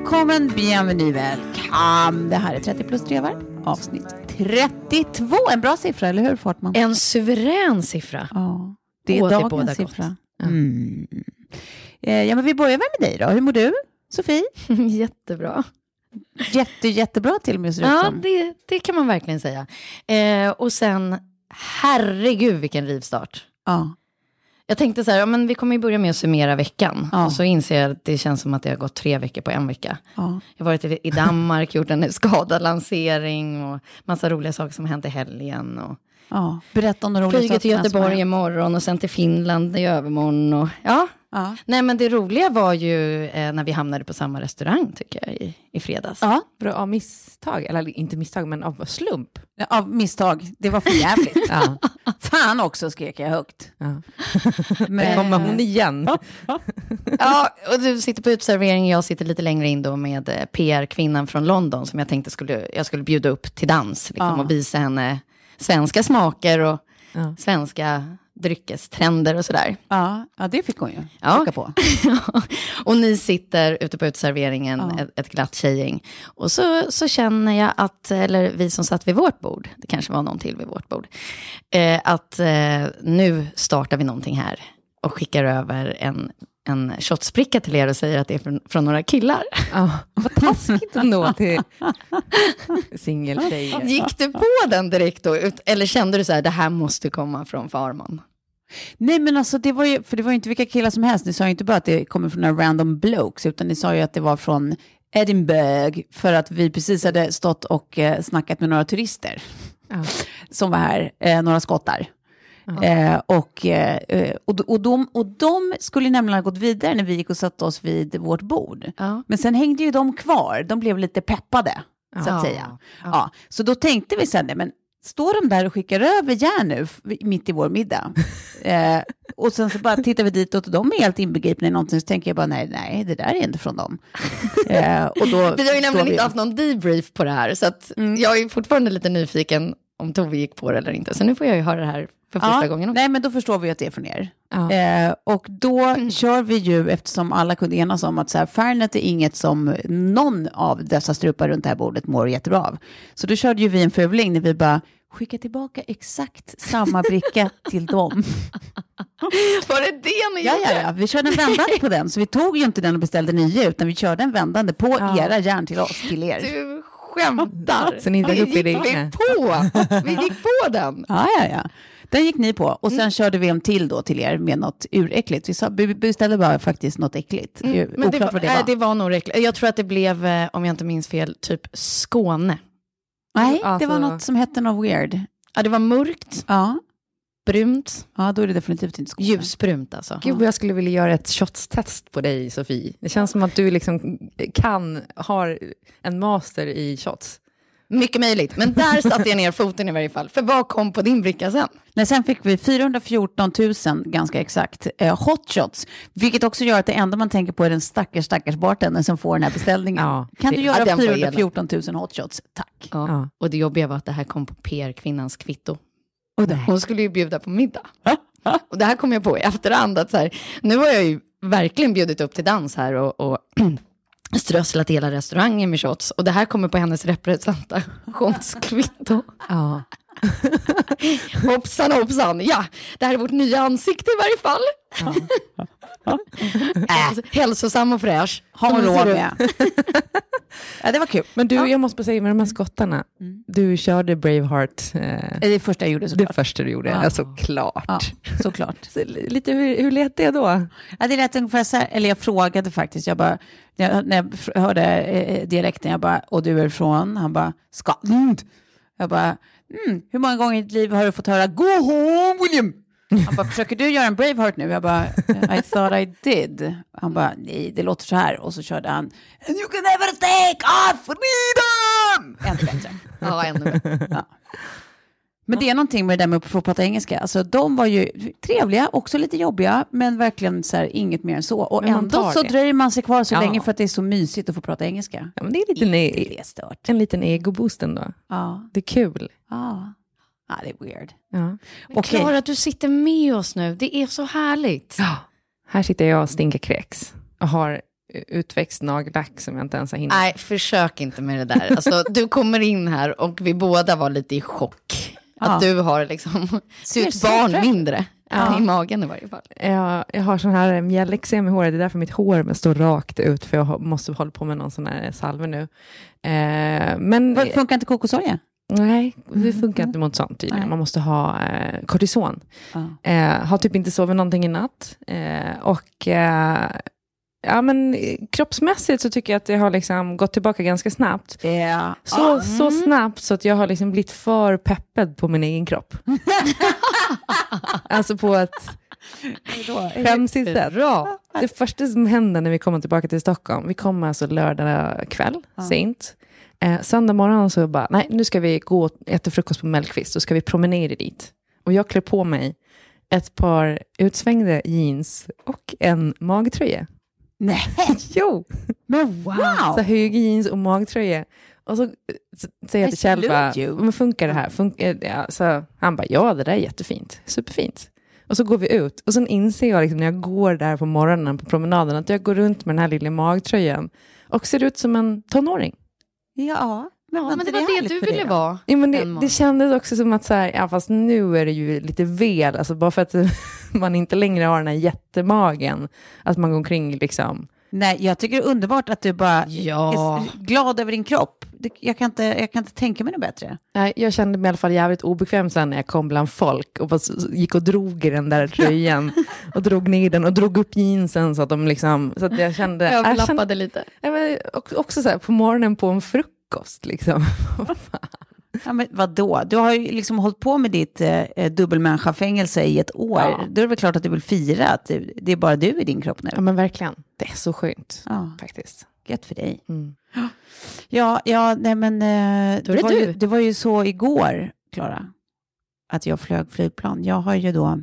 Välkommen, bienvenue, welcome. Det här är 30 plus trevar, avsnitt 32. En bra siffra, eller hur Fortman? En suverän siffra. Ja, det är det dagens båda siffra. gott. Ja. Mm. Ja, men vi börjar väl med dig då. Hur mår du, Sofie? Jättebra. Jätte, jättebra till och med ser det Ja, det, det kan man verkligen säga. Eh, och sen, herregud vilken rivstart. Ja. Jag tänkte så här, ja, men vi kommer ju börja med att summera veckan. Ja. Och så inser jag att det känns som att det har gått tre veckor på en vecka. Ja. Jag har varit i Danmark, gjort en skadad lansering och massa roliga saker som hänt i helgen. Och Ja. Berätta om de roliga till sakerna har Göteborg imorgon och sen till Finland i övermorgon. Och, ja. Ja. Nej, men det roliga var ju eh, när vi hamnade på samma restaurang, tycker jag, i, i fredags. Ja. Bra, av misstag, eller inte misstag, men av slump. Av misstag. Det var för jävligt. Ja. Fan också, skrek jag högt. Ja. Men, kommer hon igen. Ja, och du sitter på utservering, jag sitter lite längre in då med eh, PR-kvinnan från London som jag tänkte skulle, jag skulle bjuda upp till dans liksom, Ja. och visa henne svenska smaker och Ja. svenska dryckestrender och sådär. ja, ja, det fick hon ju. Ja. Åka på. och ni sitter ute på uteserveringen, Ja. ett, ett glatt tjejgäng. Och så, så känner jag att, eller vi som satt vid vårt bord, det kanske var någon till vid vårt bord, eh, att eh, nu startar vi någonting här och skickar över en, en shotspricka till er och säger att det är från, från några killar. Ja, vad taskigt ändå till singeltjejer. Gick du på den direkt då? Eller kände du så här, det här måste komma från Farman? Nej, men alltså det var ju, för det var ju inte vilka killar som helst. Ni sa ju inte bara att det kommer från några random blokes, utan ni sa ju att det var från Edinburgh, för att vi precis hade stått och eh, snackat med några turister Ja. som var här, eh, några skottar. Eh, och, eh, eh, och, och, de, och de skulle nämligen ha gått vidare när vi gick och satte oss vid vårt bord. Ja. Men sen hängde ju de kvar, de blev lite peppade, så att säga. Ja. så då tänkte vi sen, men står de där och skickar över järn nu, mitt i vår middag? eh, och sen så bara tittar vi ditåt och de är helt inbegripna i någonting, så tänker jag bara, nej, nej, det där är inte från dem. eh, och då Vi har ju nämligen vi- inte haft någon debrief på det här, så att jag är fortfarande lite nyfiken om Tove gick på det eller inte. Så nu får jag ju höra det här för första gången också. Nej, men då förstår vi att det är från er. Ja. Eh, och då kör vi ju, eftersom alla kunde enas om att så här, Fairnet är inget som någon av dessa strupar runt det här bordet mår jättebra av. Så då körde ju vi en fuling när vi bara, skicka tillbaka exakt samma bricka till dem. Var det det ni Ja, gjorde? ja, ja, vi körde en vändande på den, så vi tog ju inte den och beställde nya, utan vi körde en vändande på era järn till oss, till er. Du skämtar. Så ni dök upp i det gick vi på. Vi gick på den. Ja, ja, ja. Den gick ni på. Och sen körde vi en till då till er med något uräckligt. Vi, sa, vi beställde bara faktiskt något äckligt. Mm, Men det var, det var. det var nog äckligt. Jag tror att det blev, eh, om jag inte minns fel, typ Skåne. Nej, det Alltså- var något som hette något weird. Ja, det var mörkt, Ja, Ljusbrunt. Ja, då är det definitivt inte skolan. Ljusbrunt alltså. Gud jag skulle vilja göra ett shotstest på dig, Sofie. Det känns som att du liksom kan, har en master i shots. Mycket möjligt, men där satte jag ner foten i varje fall. För vad kom på din bricka sen? Nej, sen fick vi 414 000, ganska exakt, eh, hot shots. Vilket också gör att det enda man tänker på är den stackars, stackars bartendern som får den här beställningen. Ja, kan det- du göra den var 414 000 hot shots? Tack. Ja. Ja. Och det jobbiga var att det här kom på PR-kvinnans kvitto. Och det, Hon skulle ju bjuda på middag. Och det här kom jag på i efterhand, att så här, nu har jag ju verkligen bjudit upp till dans här och, och strösslat hela restaurangen med shots. Och det här kommer på hennes representationskvitto. Ja. Hoppsan hoppsan, ja, det här är vårt nya ansikte i varje fall. Äh, hälsosam och fräsch. har hon råd med. ja, det var kul. Men du, jag måste bara säga med de här skottarna, du körde Braveheart, eh, Det är det första jag gjorde det såklart. första du gjorde, Ja. ja. såklart. Ja, såklart. Så, lite, hur, hur lät det då? Ja, det lät ungefär så här, eller jag frågade faktiskt, jag bara, när jag, när jag hörde eh, dialekten, jag bara, och du är ifrån? Han bara, Scotland. Jag bara, mm, hur många gånger i ditt liv har du fått höra, go home William? Han bara, försöker du göra en Braveheart nu? Jag bara, I thought I did. Han bara, nej, det låter så här. Och så körde han, and you can never take our freedom! Ännu bättre. Ja, ännu bättre. Ja. Men det är någonting med det där med att få prata engelska. Alltså, de var ju trevliga, också lite jobbiga, men verkligen så här, inget mer än så. Och Men ändå så det. dröjer man sig kvar så Ja. länge för att det är så mysigt att få prata engelska. Ja, men det är lite Inte det stört. en liten egoboost ändå. Ja. Det är kul. Ja. ja, det är weird. Ja. Okej. Klara, du sitter med oss nu. Det är så härligt. Ja. Här sitter jag och stinker kräks och har utväxt nagellack som jag inte ens har hinnit. Nej, försök inte med det där. Alltså, du kommer in här och vi båda var lite i chock. Att du har liksom så barn mindre. Ja. I magen i varje fall. Jag, jag har sån här mjälleksem i håret, det är därför mitt hår står rakt ut, för jag måste hålla på med någon sån här salve nu. Eh, men Funkar inte kokosolja? nej, det funkar inte mot sånt tydligen. Man måste ha eh, kortison. Ja. Eh, har typ inte sovit någonting i natt. Eh, och eh, ja, men eh, kroppsmässigt så tycker jag att det har liksom gått tillbaka ganska snabbt. Ja. Så, så snabbt så att jag har liksom blivit för peppad på min egen kropp. alltså på ett skämsigt sätt. Det första som händer när vi kommer tillbaka till Stockholm, vi kommer alltså lördag kväll, sent. Eh, söndag morgon så bara, nej nu ska vi gå och äta frukost på Mellqvist, så ska vi promenera dit. Och jag klär på mig ett par utsvängda jeans och en magtröja. Nej, Jo! men wow! Så höga jeans och magtröja. Och så, så säger jag till Kjell, bara, men funkar det här? Funkar, ja, så han bara, ja det där är jättefint, superfint. Och så går vi ut och sen inser jag liksom, när jag går där på morgonen på promenaden att jag går runt med den här lilla magtröjan och ser ut som en tonåring. Ja, Ja, men det var det du ville vara. Ja, men det, det kändes också som att så här, ja, fast nu är det ju lite väl, alltså bara för att man inte längre har den här jättemagen, att man går omkring liksom. Nej, jag tycker det är underbart att du bara Ja. är glad över din kropp. Jag kan inte, jag kan inte tänka mig något bättre. Nej, jag kände mig i alla fall jävligt obekväm sen när jag kom bland folk och bara gick och drog i den där tröjan och drog ner den och drog upp jeansen så att de liksom, så att jag kände, jag Överlappade lite. ja, men också- också så här på morgonen på en frukost liksom. Ja, men vadå? Du har ju liksom hållit på med ditt eh, dubbelmänniska-fängelse i ett år. Ja. Då är det väl klart att du vill fira att det, det är bara du i din kropp nu. Ja men verkligen, det är så skönt Ja, faktiskt. gött för dig. Mm. Ja, ja, nej men eh, det, var du. ju, det var ju så igår, Klara, att jag flög flygplan. Jag har ju då,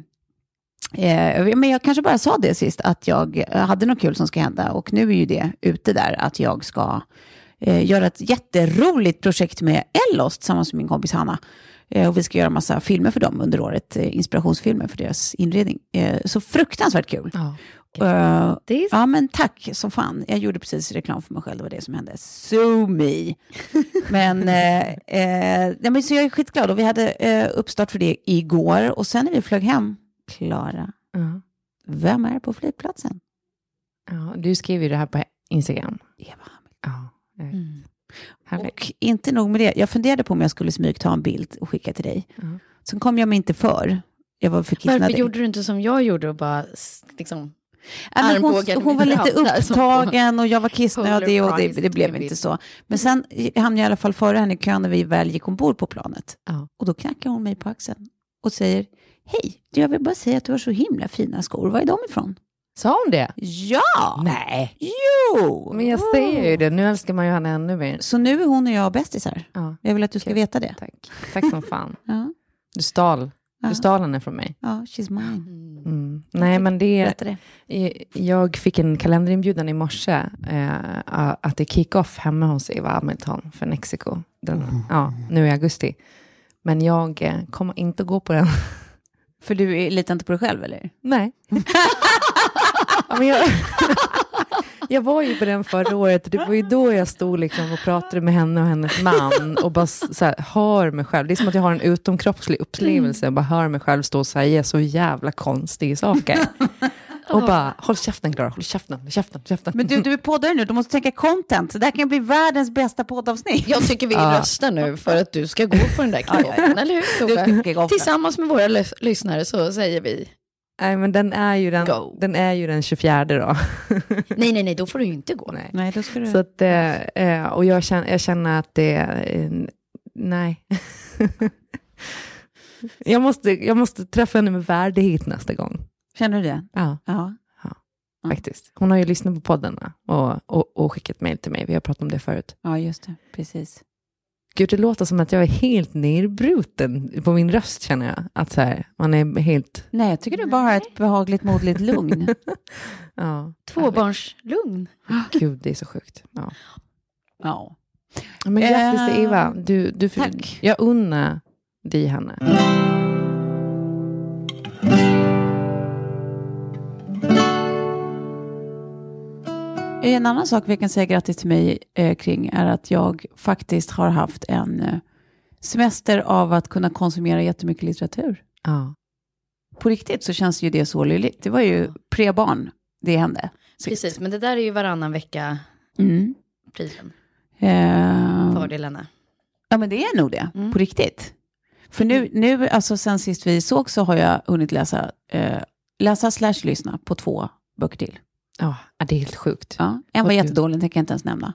eh, men jag kanske bara sa det sist, att jag eh, hade något kul som ska hända och nu är ju det ute där att jag ska eh, göra ett jätteroligt projekt med Ellos tillsammans med min kompis Hanna. Eh, och vi ska göra massa filmer för dem under året, eh, inspirationsfilmer för deras inredning. Eh, så fruktansvärt kul. Ja. Eh, Det är Ja, men tack som fan. Jag gjorde precis reklam för mig själv, det var det som hände. So me. Men, eh, eh, ja, men så jag är skitglad och vi hade eh, uppstart för det igår och sen när vi flög hem, Klara, Ja. vem är på flygplatsen? Ja, du skrev ju det här på Instagram. Eva Eh, härligt. Och inte nog med det, jag funderade på om jag skulle smygta en bild och skicka till dig. Ja. Sen kom jag mig inte för. Jag var för Varför gjorde du inte som jag gjorde och bara liksom... Ja, hon, hon var lite upptagen och jag var kissnödig och det, det blev inte så. Men sen hamnade jag i alla fall före henne i kön när vi väl gick ombord på planet. Ja. Och då knackade hon mig på axeln. och säger Hej, jag vill bara säga att du har så himla fina skor. Var är de ifrån? Sa hon det? Ja! Nej. Jo! Men jag säger ju det, nu älskar man ju henne ännu mer. Så nu är hon och jag bästisar. Ja, Jag vill att du ska Okej. veta det. tack. Tack som fan. Ja, Du stal, Ja. du stal henne från mig. ja she's mine. Mm. Nej, men det Berätta det. Jag fick en kalenderinbjudan i morse eh, att det är kick-off hemma hos Eva Hamilton för Mexiko. Den, ja, nu i augusti. Men jag eh, kommer inte gå på den. För du litar inte på dig själv eller? Nej. ja, jag, jag var ju på den förra året. Det var ju då jag stod liksom och pratade med henne och hennes man och bara så här, hör mig själv. Det är som att jag har en utomkroppslig upplevelse och bara hör mig själv stå och säga så jävla konstiga saker. Och bara, håll käften Klara, håll käften, håll käften, håll käften. Men du, du är poddare nu, du måste tänka content. Det här kan bli världens bästa poddavsnitt. Jag tycker vi Ja. röstar nu för att du ska gå på den där kick-offen, eller hur? Tove? Tillsammans med våra lys- lyssnare så säger vi Nej, men den är ju den, Go. den, är ju den 24 då. nej, nej, nej, då får du ju inte gå. Nej. Nej, då ska du... Så att, eh, eh, och jag känner, jag känner att det, eh, nej. jag, måste, jag måste träffa henne med värdighet nästa gång. Känner du det? Ja, Ja. Ja. faktiskt. Hon har ju lyssnat på podden och, och, och skickat mejl till mig. Vi har pratat om det förut. Ja, just det. Precis. Gud, det låter som att jag är helt nerbruten på min röst känner jag. Att så här, man är helt, Nej, jag tycker du bara har ett behagligt, modligt lugn. ja. Tvåbarnslugn. Gud, det är så sjukt. Ja. ja. Men grattis till Eh, Eva. Du, du, tack. Jag unnar dig henne. En annan sak vi kan säga grattis till mig eh, kring är att jag faktiskt har haft en eh, semester av att kunna konsumera jättemycket litteratur. Ja. På riktigt så känns ju det så löjligt. Det var ju pre-barn det hände. Precis, men det där är ju varannan vecka Mm. prisen. Eh, Fördelarna. Ja, men det är nog det, Mm. på riktigt. För nu, nu, alltså sen sist vi såg så har jag hunnit läsa, eh, läsa slash lyssna på två böcker till. Ja, det är helt sjukt. Ja, en var jättedålig, den tänker jag inte ens nämna.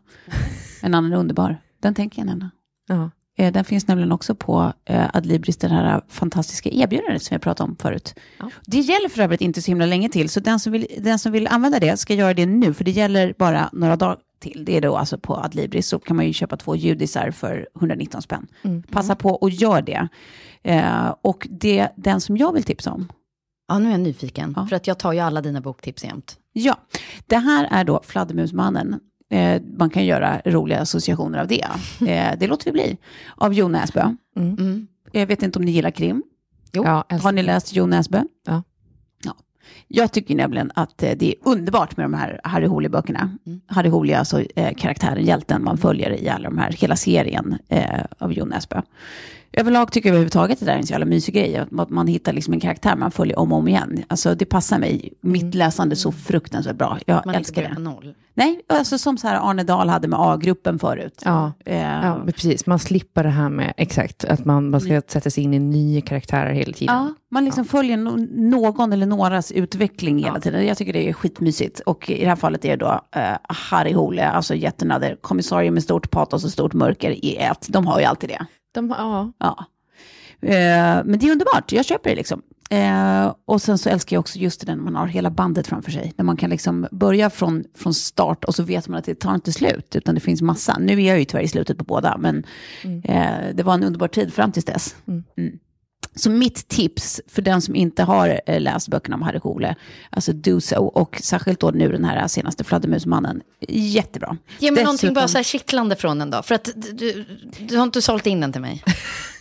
En annan är underbar, den tänker jag nämna. Ja. Eh, Den finns nämligen också på eh, Adlibris, det här fantastiska erbjudandet som jag pratade om förut. Ja. Det gäller för övrigt inte så himla länge till, så den som, vill, den som vill använda det ska göra det nu, för det gäller bara några dagar till. Det är då alltså på Adlibris, så kan man ju köpa två judisar för 119 spänn. Mm. Passa på och gör det. Eh, och det, den som jag vill tipsa om, Ja, nu är jag nyfiken. Ja. För att jag tar ju alla dina boktips jämt. ja, det här är då Fladdermusmannen. Eh, man kan göra roliga associationer av det. Eh, det låter vi bli. Av Jo Näsbö. Mm. Jag vet inte om ni gillar krim. Jo. Ja, Har ni läst Jo Näsbö? Ja. ja. Jag tycker nämligen att eh, det är underbart med de här Harry Holy-böckerna. Mm. Harry Holy är alltså eh, karaktären, hjälten man följer i alla de här, hela serien eh, av Jo Näsbö. Överlag tycker jag överhuvudtaget det där är en så jävla mysig grej. Att man- hittar liksom en karaktär man följer om och om igen. Alltså det passar mig, mitt läsande så fruktansvärt bra. Jag Mm. Man inte älskar på det. noll. Nej, alltså som så här Arne Dahl hade med A-gruppen förut. Ja. Eh, Ja, precis. Man slipper det här med, exakt, att man, man ska sätta sig in i nya karaktärer hela tiden. Ja, man liksom följer no någon eller någras utveckling hela Ja. tiden. Jag tycker det är skitmysigt. Och i det här fallet är det då uh, Harry Hole, alltså jättenöder, kommissarie med stort patos och stort mörker i ett. De har ju alltid det. De, ja. Ja. Eh, men det är underbart, jag köper det liksom. Eh, och sen så älskar jag också just det när man har hela bandet framför sig. När man kan liksom börja från, från start och så vet man att det tar inte slut, utan det finns massa. Nu är jag ju tyvärr i slutet på båda, men eh, det var en underbar tid fram tills dess. Mm. Mm. Så mitt tips för den som inte har eh, läst böckerna om Harry Hole, alltså do so, och särskilt då nu den här senaste Fladdermusmannen, jättebra. Ge mig någonting Dessutom- bara så här kittlande från den då. För att du, du, har inte sålt in den till mig.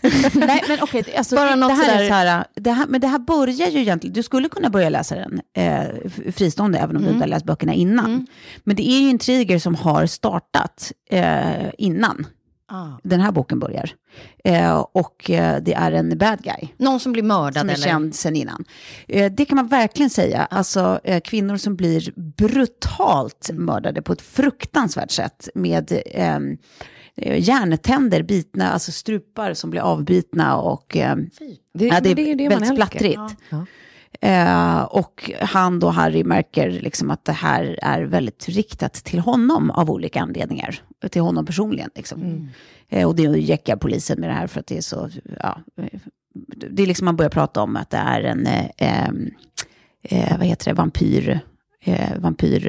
Nej, men okej, det- alltså, Bara det, något det här sådär- är så här, det här, men det här börjar ju egentligen, du skulle kunna börja läsa den eh, fristående, även om du inte har läst böckerna innan. Men det är ju intriger som har startat eh, innan Ah. den här boken börjar. Eh, och eh, det är en bad guy. Någon som blir mördad Som är eller? känd sen innan. Eh, det kan man verkligen säga. Alltså eh, kvinnor som blir brutalt mördade på ett fruktansvärt sätt. Med ehm, eh, järntänder bitna, alltså strupar som blir avbitna och eh, Det, ja, det, är, det man väldigt älskar. splattrigt. Ja. Eh, och han då, Harry, märker liksom att det här är väldigt riktat till honom av olika anledningar. Till honom personligen. Liksom. Mm. Eh, och det jäckar polisen med det här för att det är så, ja, det är liksom man börjar prata om att det är en, eh, eh, vad heter det, vampyr, eh, vampyr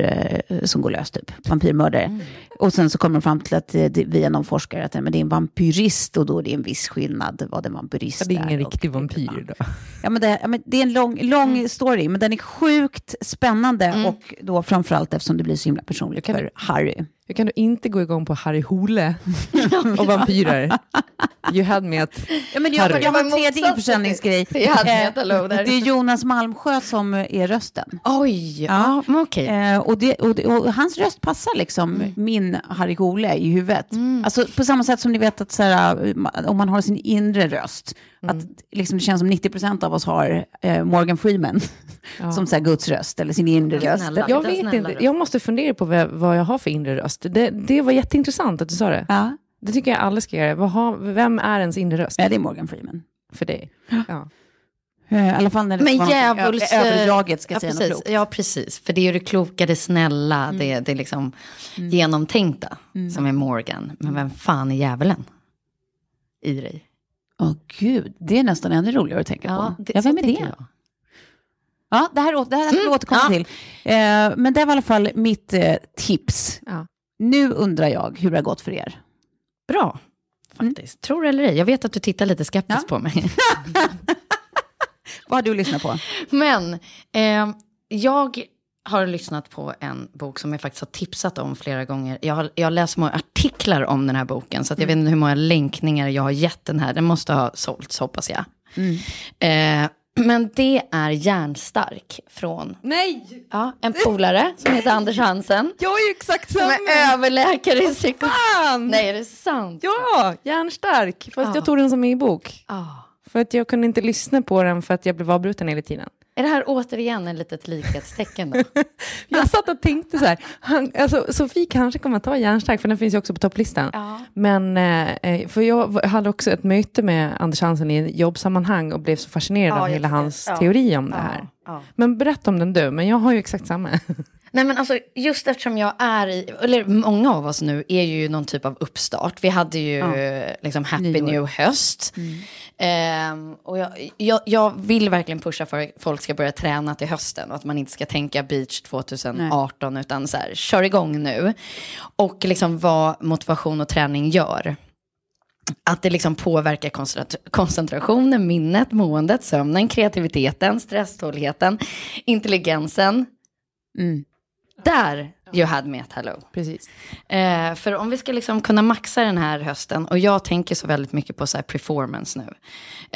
eh, som går lös typ, vampyrmördare. Mm. Och sen så kommer de fram till att eh, det, via någon forskare att men det är en vampyrist och då är det en viss skillnad vad en vampyrist Ja, det är ingen och- riktig vampyr då. Ja, men det, ja, men det är en lång, lång Mm. story, men den är sjukt spännande och då framförallt eftersom det blir så himla personligt för Harry. Hur kan du inte gå igång på Harry Hole och vampyrer? You had me att... Ja, men jag, Harry. jag har en tredje införsäljningsgrej. Eh, det är Jonas Malmsjö som är rösten. Oj, ja, men okej. Eh, och, det, och, det, och hans röst passar liksom Mm. min Harry Gole i huvudet. Alltså på samma sätt som ni vet att så här, om man har sin inre röst, Mm. att liksom, det känns som 90% av oss har eh, Morgan Freeman som så här, Guds röst eller sin inre röst. Snälla. Jag vet inte, röst. jag måste fundera på vad, vad jag har för inre röst. Det, det var jätteintressant att du sa det. Ja, Det tycker jag alla ska göra. Vad har, vem är ens inre röst ja, det är Morgan Freeman. för dig? Ja. Eh, I alla fall när det Men djävuls... ö- över jaget ska ja, säga något precis. klokt. Mm. Ja, precis. För det är ju det kloka, det snälla, det, det liksom genomtänkta som är Morgan. Men vem fan är djävulen i dig? Åh gud, det är nästan ännu roligare att tänka på. det, ja, vem är det? jag. Ja, det här, det här ska vi återkomma ja. till. Eh, men det var i alla fall mitt eh, tips. Ja. Nu undrar jag hur det har gått för er. Bra, faktiskt. Tror det eller ej. Jag vet att du tittar lite skeptiskt Ja. på mig. Vad har du lyssnat på? Men eh, jag har lyssnat på en bok som jag faktiskt har tipsat om flera gånger. Jag har, jag har läst många artiklar om den här boken, så jag vet inte hur många länkningar jag har gett den här. Den måste ha sålts, hoppas jag. Eh, men det är Järnstark från Nej! ja, en polare som heter Anders Hansen. Jag är ju exakt Som samma! är överläkare i psykologi. Nej, är det sant? Ja, järnstark. Fast Ja. jag tog den som e-bok. Ah. För att jag kunde inte lyssna på den för att jag blev avbruten hela tiden. Är det här återigen ett litet likhetstecken då? Jag satt och tänkte så här, han, alltså, Sofie kanske kommer att ta järnstark, för den finns ju också på topplistan. Ja. Men, eh, för jag hade också ett möte med Anders Hansen i jobbsammanhang och blev så fascinerad Ja, av hela hans ja. teori om det Ja, här. ja. Men berätta om den du, men jag har ju exakt samma. Nej men alltså just eftersom jag är i, eller många av oss nu är ju någon typ av uppstart. Vi hade ju eh, liksom Happy Nyår. New Höst. Ehm, och jag, jag, jag vill verkligen pusha för att folk ska börja träna till hösten och att man inte ska tänka beach 2018 utan så här, kör igång nu. Och liksom vad motivation och träning gör. Att det liksom påverkar koncentrat- koncentrationen, minnet, måendet, sömnen, kreativiteten, stresståligheten, intelligensen. Mm. Där you had me at hello. Precis. Eh, för om vi ska liksom kunna maxa den här hösten, och jag tänker så väldigt mycket på så här performance nu,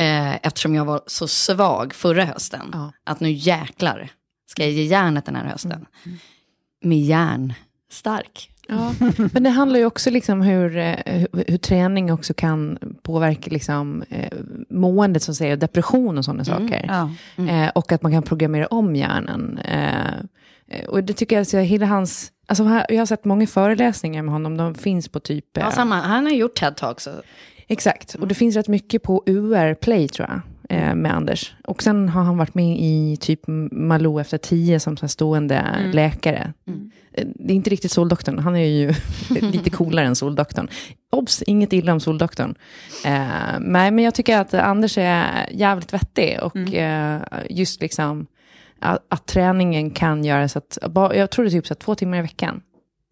eh, eftersom jag var så svag förra hösten, Ja. att nu jäklar ska jag ge järnet den här hösten. Med järn stark. Ja. Men det handlar ju också liksom hur, eh, hur, hur träning också kan påverka liksom, eh, måendet, som säger, depression och sådana saker. Ja. Eh, och att man kan programmera om hjärnan. Eh, och det tycker jag, alltså, hela hans... Alltså, jag har sett många föreläsningar med honom, de finns på typ... Ja, eh, samma. Han har gjort TED-talks. Exakt, och det finns rätt mycket på UR Play tror jag, eh, med Anders. Och sen har han varit med i typ Malou efter tio som så stående läkare. Eh, Det är inte riktigt Soldoktorn, han är ju lite coolare än Soldoktorn. Obs, inget illa om Soldoktorn. Eh, nej, men jag tycker att Anders är jävligt vettig och eh, just liksom att, att träningen kan göra så att, jag tror det är typ så två timmar i veckan,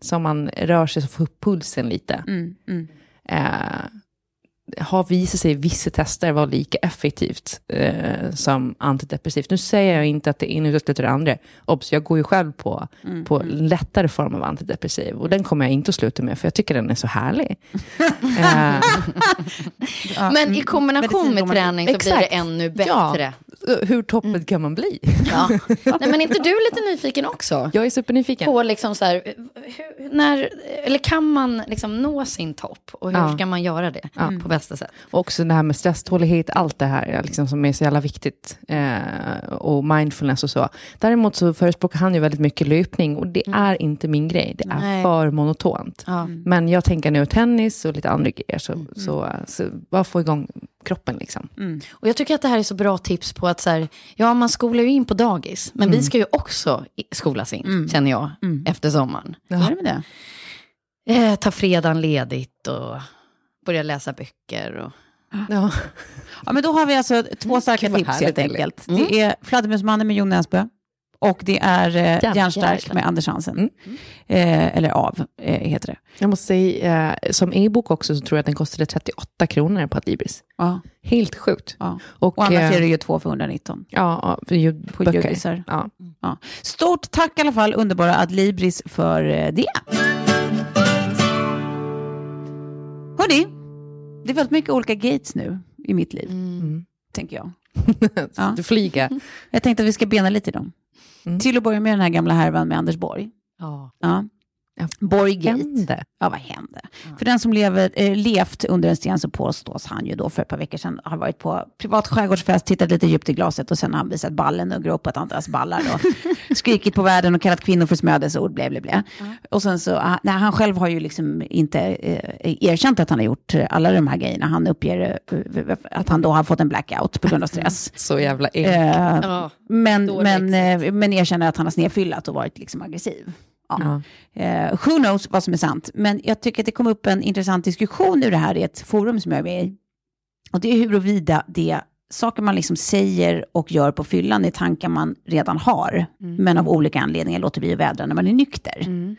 som man rör sig så får upp pulsen lite Mm. Mm. eh, har visat sig i vissa tester vara lika effektivt eh, som antidepressivt. Nu säger jag inte att det ena utesluter det andra. Obs, jag går ju själv på, på lättare form av antidepressiv. Och den kommer jag inte att sluta med, för jag tycker den är så härlig. eh, Ja. Men i Mm. kombination med träning så blir det ännu Ja. bättre. hur toppen kan man bli? Ja. Nej, men är inte du lite nyfiken också? Jag är supernyfiken. På liksom så här, hur, när, eller kan man liksom nå sin topp? Och hur Ja. ska man göra det på bästa sätt? Och också det här med stresstålighet, allt det här liksom, som är så jävla viktigt. Eh, och mindfulness och så. Däremot så förespråkar han ju väldigt mycket löpning och det är inte min grej. Det är Nej. för monotont. Ja. Men jag tänker nu tennis och lite andra grejer. Så, så, så bara få igång kroppen liksom. Och jag tycker att det här är så bra tips på att så här, ja man skolar ju in på dagis, men vi ska ju också skolas in, känner jag, efter sommaren. Hur är det med det? Eh, ta fredagen ledigt och börja läsa böcker och Ja. Ja, men då har vi alltså två starka vad tips helt enkelt. Det är Fladdermusmannen med Jon Näsbö och det är eh, Järn- Järnstark med Anders Hansen. Mm. Eh, eller Av, eh, heter det. Jag måste säga, eh, som e-bok också så tror jag att den kostade 38 kronor på Adlibris. Ja, Helt sjukt. ja. Och, Och annars eh, är det ju två för 119. Ja, för På ljudböcker. ljudisar. Ja. Ja. Stort tack i alla fall, underbara Adlibris, för eh, det. Hörni, det är väldigt mycket olika gates nu i mitt liv, Mm. tänker jag. Du flyger. Jag tänkte att vi ska bena lite i dem. Mm. Till att börja med den här gamla härvan med Anders Borg. Ja. Ja. Ja. Borggate. Ja, vad hände? För den som lever, eh, levt under en sten så påstås han ju då för ett par veckor sedan har varit på privat skärgårdsfest, tittat lite djupt i glaset och sen har han visat ballen och gråpat andras ballar och skrikit på världen och kallat kvinnor för smödesord, bla bla bla. Och sen så, ah, nej, han själv har ju liksom inte eh, erkänt att han har gjort alla de här grejerna. Han uppger eh, att han då har fått en blackout på grund av stress. Så jävla äckligt. Eh, Ja. men, men, eh, men erkänner att han har snedfyllat och varit liksom aggressiv. Ja. Ja. Eh, who knows vad som är sant. Men jag tycker att det kom upp en intressant diskussion ur det här i ett forum som jag är med i. Och det är huruvida det saker man liksom säger och gör på fyllan är tankar man redan har, men av olika anledningar låter bli att vädra när man är nykter. Mm.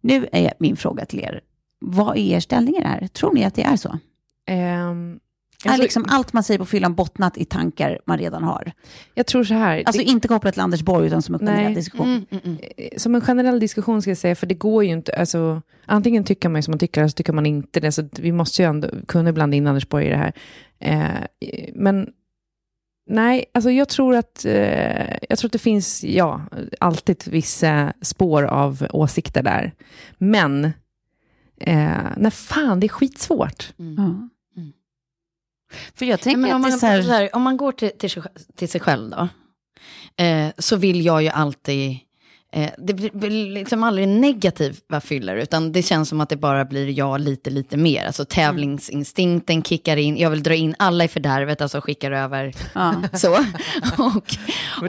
Nu är min fråga till er, vad är er ställning i det här? Tror ni att det är så? Är alltså, liksom allt man säger på fyllan bottnat i tankar man redan har? Jag tror så här. Alltså det, inte kopplat till Anders Borg, utan som en generell Nej. diskussion. Mm, mm, mm. eh, som en generell diskussion ska jag säga, för det går ju inte, alltså, antingen tycker man som man tycker, eller så tycker man inte det. Så vi måste ju ändå kunna blanda in Anders Borg i det här. Eh, men nej, alltså jag tror att, eh, jag tror att det finns, ja, alltid vissa spår av åsikter där. Men, eh, när fan, det är skitsvårt. Mm. För jag tänker men om, man, så här... så här, om man går till, till, sig- till sig själv då, eh, så vill jag ju alltid, eh, det blir liksom aldrig negativa fyller, utan det känns som att det bara blir jag lite, lite mer. Alltså tävlingsinstinkten kickar in, jag vill dra in alla i fördärvet, alltså skickar över Ja. så. Och,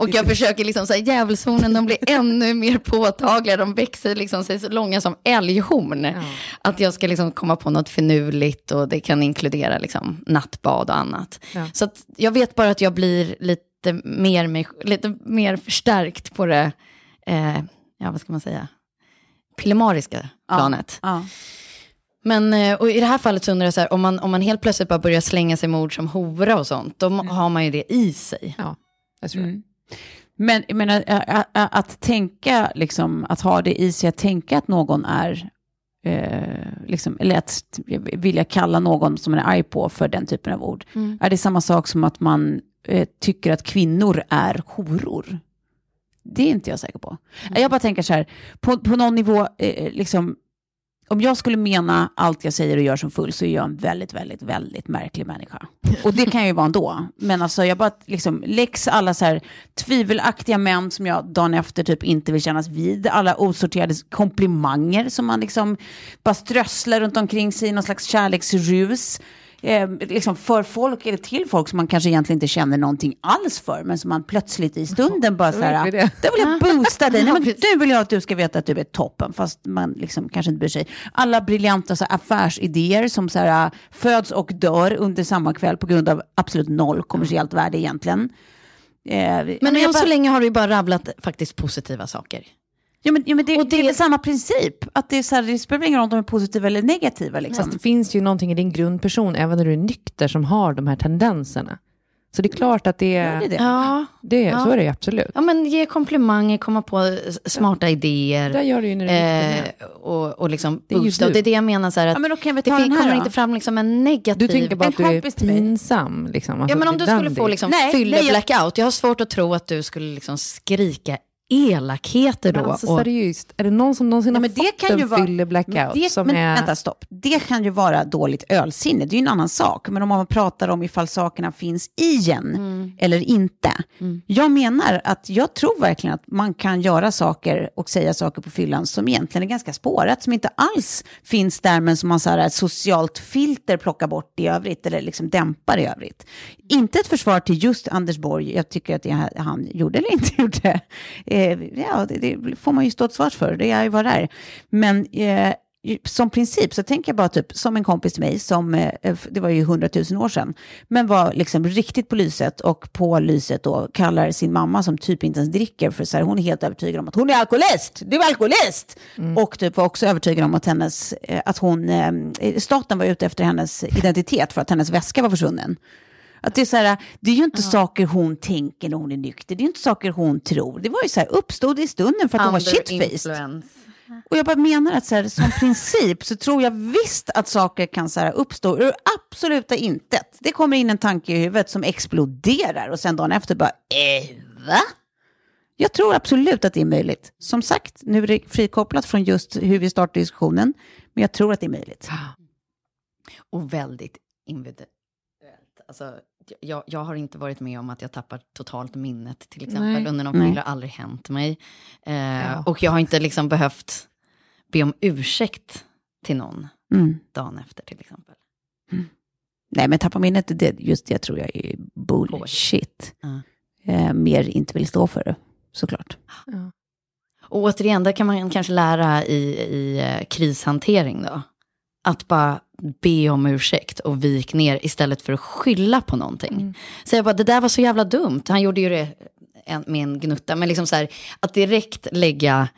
och jag försöker liksom, så här, djävulshornen, de blir ännu mer påtagliga, de växer liksom sig så långa som älghorn. Att jag ska liksom komma på något finurligt och det kan inkludera liksom nattbad och annat. Ja. Så jag vet bara att jag blir lite mer, lite mer förstärkt på det, eh, ja vad ska man säga, pillemariska planet. Ja. Men eh, och i det här fallet så undrar jag så här, om man, om man helt plötsligt bara börjar slänga sig med ord som hora och sånt, då har man ju det i sig. Ja, jag tror det. Mm. Men jag menar, ä- att tänka, liksom, att ha det i sig, att tänka att någon är, eh, liksom, eller att vilja kalla någon som man är arg på för den typen av ord. Mm. Är det samma sak som att man eh, tycker att kvinnor är horor? Det är inte jag säker på. Jag bara tänker så här, på, på någon nivå, eh, liksom, om jag skulle mena allt jag säger och gör som full så är jag en väldigt, väldigt, väldigt märklig människa. Och det kan jag ju vara ändå. Men alltså jag bara liksom läx alla så här tvivelaktiga män som jag dagen efter typ inte vill kännas vid. Alla osorterade komplimanger som man liksom bara strösslar runt omkring sig i någon slags kärleksrus. Eh, liksom för folk, eller till folk som man kanske egentligen inte känner någonting alls för, men som man plötsligt i stunden bara så här, det. vill jag boosta dig. Nej, men nu vill jag att du ska veta att du är toppen, fast man liksom kanske inte bryr sig. Alla briljanta så här, affärsidéer som så här, föds och dör under samma kväll på grund av absolut noll kommersiellt värde egentligen. Eh, Men jag än bara- så länge har du bara rabblat faktiskt positiva saker. Ja, men, ja, men det, Och det, är det- väl samma princip. Att det, är så här, det spelar ingen roll om de är positiva eller negativa. Liksom. Fast det finns ju någonting i din grundperson, även när du är nykter, som har de här tendenserna. Så det är klart att det är... det är det. Ja, Det, Ja. Så är det absolut. ja men ge komplimanger, komma på smarta idéer. Det gör du ju när du är. Eh, och, och liksom Det är. Och det är det jag menar, så här, att Ja, men vi det kommer då. inte fram liksom en negativ... Du tänker bara att du är pinsam. Liksom. Alltså, ja, men om du är skulle få liksom fylla blackout, jag har svårt att tro att du skulle liksom skrika elakheter då. Men alltså och, seriöst, är det någon som någonsin Ja, har men fått en vara- blackout? Det, som men är... vänta, stopp. Det kan ju vara dåligt ölsinne, det är ju en annan sak. Men om man pratar om ifall sakerna finns i en Mm. eller inte. Jag menar att jag tror verkligen att man kan göra saker och säga saker på fyllan som egentligen är ganska spårat, som inte alls finns där, men som man så här, ett socialt filter plockar bort i övrigt, eller liksom dämpar i övrigt. Inte ett försvar till just Anders Borg, jag tycker att det han gjorde eller inte gjorde, eh, ja, det, det får man ju stå till svars för, det är ju vad det är. Men eh, som princip så tänker jag bara typ som en kompis till mig som, eh, det var ju hundratusen år sedan, men var liksom riktigt på lyset och på lyset då kallar sin mamma som typ inte ens dricker för så här, hon är helt övertygad om att hon är alkoholist, du är alkoholist! Mm. Och typ var också övertygad om att hennes, eh, att hon, eh, staten var ute efter hennes identitet för att hennes väska var försvunnen. Att det, är så här, det är ju inte ja. saker hon tänker när hon är nykter, det är inte saker hon tror. Det var ju så här, uppstod i stunden för att hon var shitfaced. Och jag bara menar att så här, som princip så tror jag visst att saker kan så här, uppstå ur absoluta intet. Det kommer in en tanke i huvudet som exploderar och sen dagen efter bara, eh, va? Jag tror absolut att det är möjligt. Som sagt, nu är det frikopplat från just hur vi startar diskussionen, men jag tror att det är möjligt. Och väldigt individuellt. Alltså, jag, jag, har inte varit med om att jag tappar totalt minnet, till exempel, Nej. under någon period. Det har aldrig hänt mig. Eh, ja. Och jag har inte liksom behövt be om ursäkt till någon mm. dagen efter, till exempel. Mm. Nej, men tappa minnet, det, just det tror jag är bullshit. Ja. Eh, mer inte vill stå för det, såklart. Ja. Och återigen, där kan man kanske lära i, i eh, krishantering då. Att bara be om ursäkt och vik ner istället för att skylla på någonting. Mm. Så jag bara, det där var så jävla dumt. Han gjorde ju det med en gnutta, men liksom så här, att direkt lägga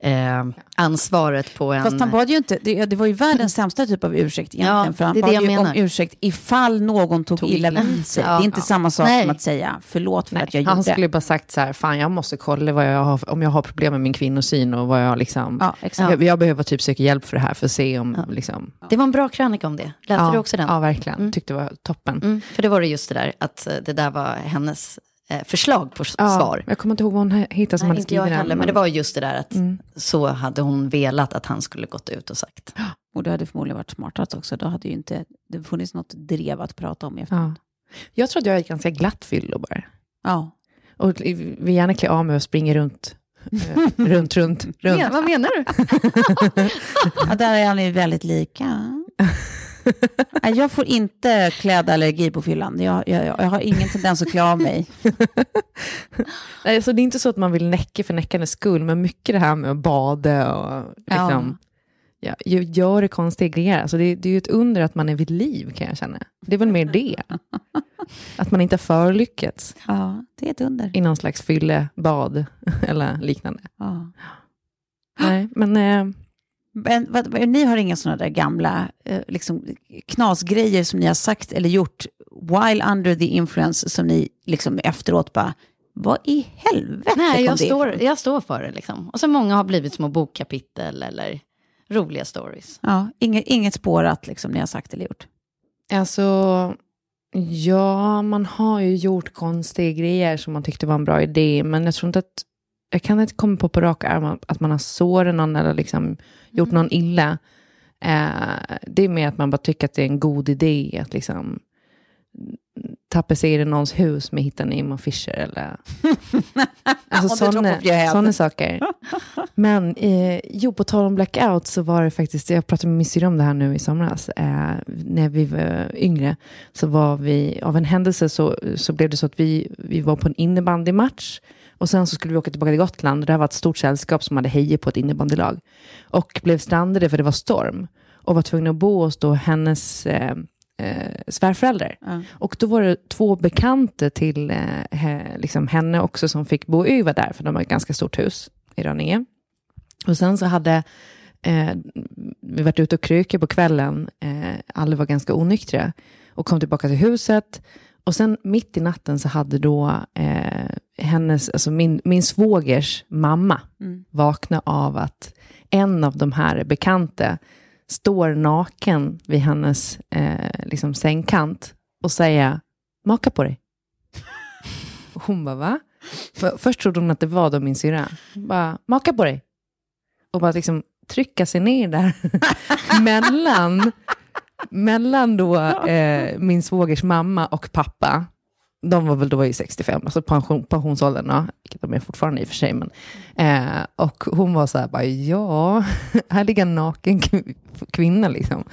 eh, ansvaret på en... Fast han bad ju inte, det, det var ju världens sämsta typ av ursäkt egentligen, ja, för han bad ju om ursäkt ifall någon tog, tog illa vid sig. Ja, det är inte ja. samma sak Nej. som att säga förlåt för Nej, att jag gjorde. Han skulle bara sagt så här, fan jag måste kolla vad jag har, om jag har problem med min kvinnosyn och vad jag liksom... Ja, exakt. Jag, jag, behöver typ söka hjälp för det här för att se om... Liksom... Det var en bra krönika om det. Läste du också den? Ja, verkligen. Mm. Tyckte det var toppen. Mm, för det var det just det där, att det där var hennes eh, förslag på ja, svar. Jag kommer inte ihåg vad hon hittade som Nej, hade skrivit inte jag heller, men det var just det där att mm. så hade hon velat att han skulle gått ut och sagt. Och det hade förmodligen varit smartast också. Då hade ju inte det funnits något drev att prata om i efterhand. Ja. Jag tror att jag är ganska glatt fyllo bara. Ja. Och vill gärna klä av mig och springa runt eh, runt, runt, runt. Men, vad menar du? ja, där är ni väldigt lika. jag får inte klädallergi på fyllan. Jag, jag, jag har ingen tendens att klä av mig. Nej, så det är inte så att man vill näcka för näckandets skull, men mycket det här med att bada och liksom, ja. Ja, gör det konstiga grejer. Alltså det, det är ju ett under att man är vid liv, kan jag känna. Det är väl mer det. Att man inte har förlyckats. Ja, det är ett under. I någon slags fyllebad eller liknande. Ja. Nej, men... Eh, men, vad, ni har inga sådana där gamla eh, liksom, knasgrejer som ni har sagt eller gjort while under the influence som ni liksom efteråt bara, vad i helvete Nej, jag står, jag står för det liksom. Och så många har blivit små bokkapitel eller roliga stories. Ja, inget, inget spårat liksom ni har sagt eller gjort. Alltså, ja, man har ju gjort konstiga grejer som man tyckte var en bra idé, men jag tror inte att jag kan inte komma på på rak arm att man har sårat någon eller liksom gjort någon illa. Eh, det är mer att man bara tycker att det är en god idé att liksom tapetsera någons hus med Hitta Nemo Fischer eller alltså sådana saker. Men eh, jo, på tal om blackout så var det faktiskt, jag pratade med min syrra om det här nu i somras, eh, när vi var yngre, så var vi, av en händelse så, så blev det så att vi, vi var på en innebandymatch och sen så skulle vi åka tillbaka till Gotland och det var ett stort sällskap som hade hejat på ett innebandylag. Och blev strandade för det var storm. Och var tvungna att bo hos då hennes eh, eh, svärföräldrar. Mm. Och då var det två bekanta till eh, he, liksom henne också som fick bo över där, för de har ett ganska stort hus i Rönninge. Och sen så hade eh, vi varit ute och krökat på kvällen, eh, alla var ganska onyktra, och kom tillbaka till huset. Och sen mitt i natten så hade då eh, hennes, alltså min, min svågers mamma mm. vaknat av att en av de här bekanta står naken vid hennes eh, liksom sängkant och säger maka på dig. hon bara va? För, först trodde hon att det var då min syrra. Bara maka på dig. Och bara liksom trycka sig ner där mellan, mellan då eh, min svågers mamma och pappa de var väl då i 65, alltså pension, pensionsåldern, ja, vilket de är fortfarande i och för sig. Men, eh, och hon var så här, bara, ja, här ligger en naken kvinna liksom.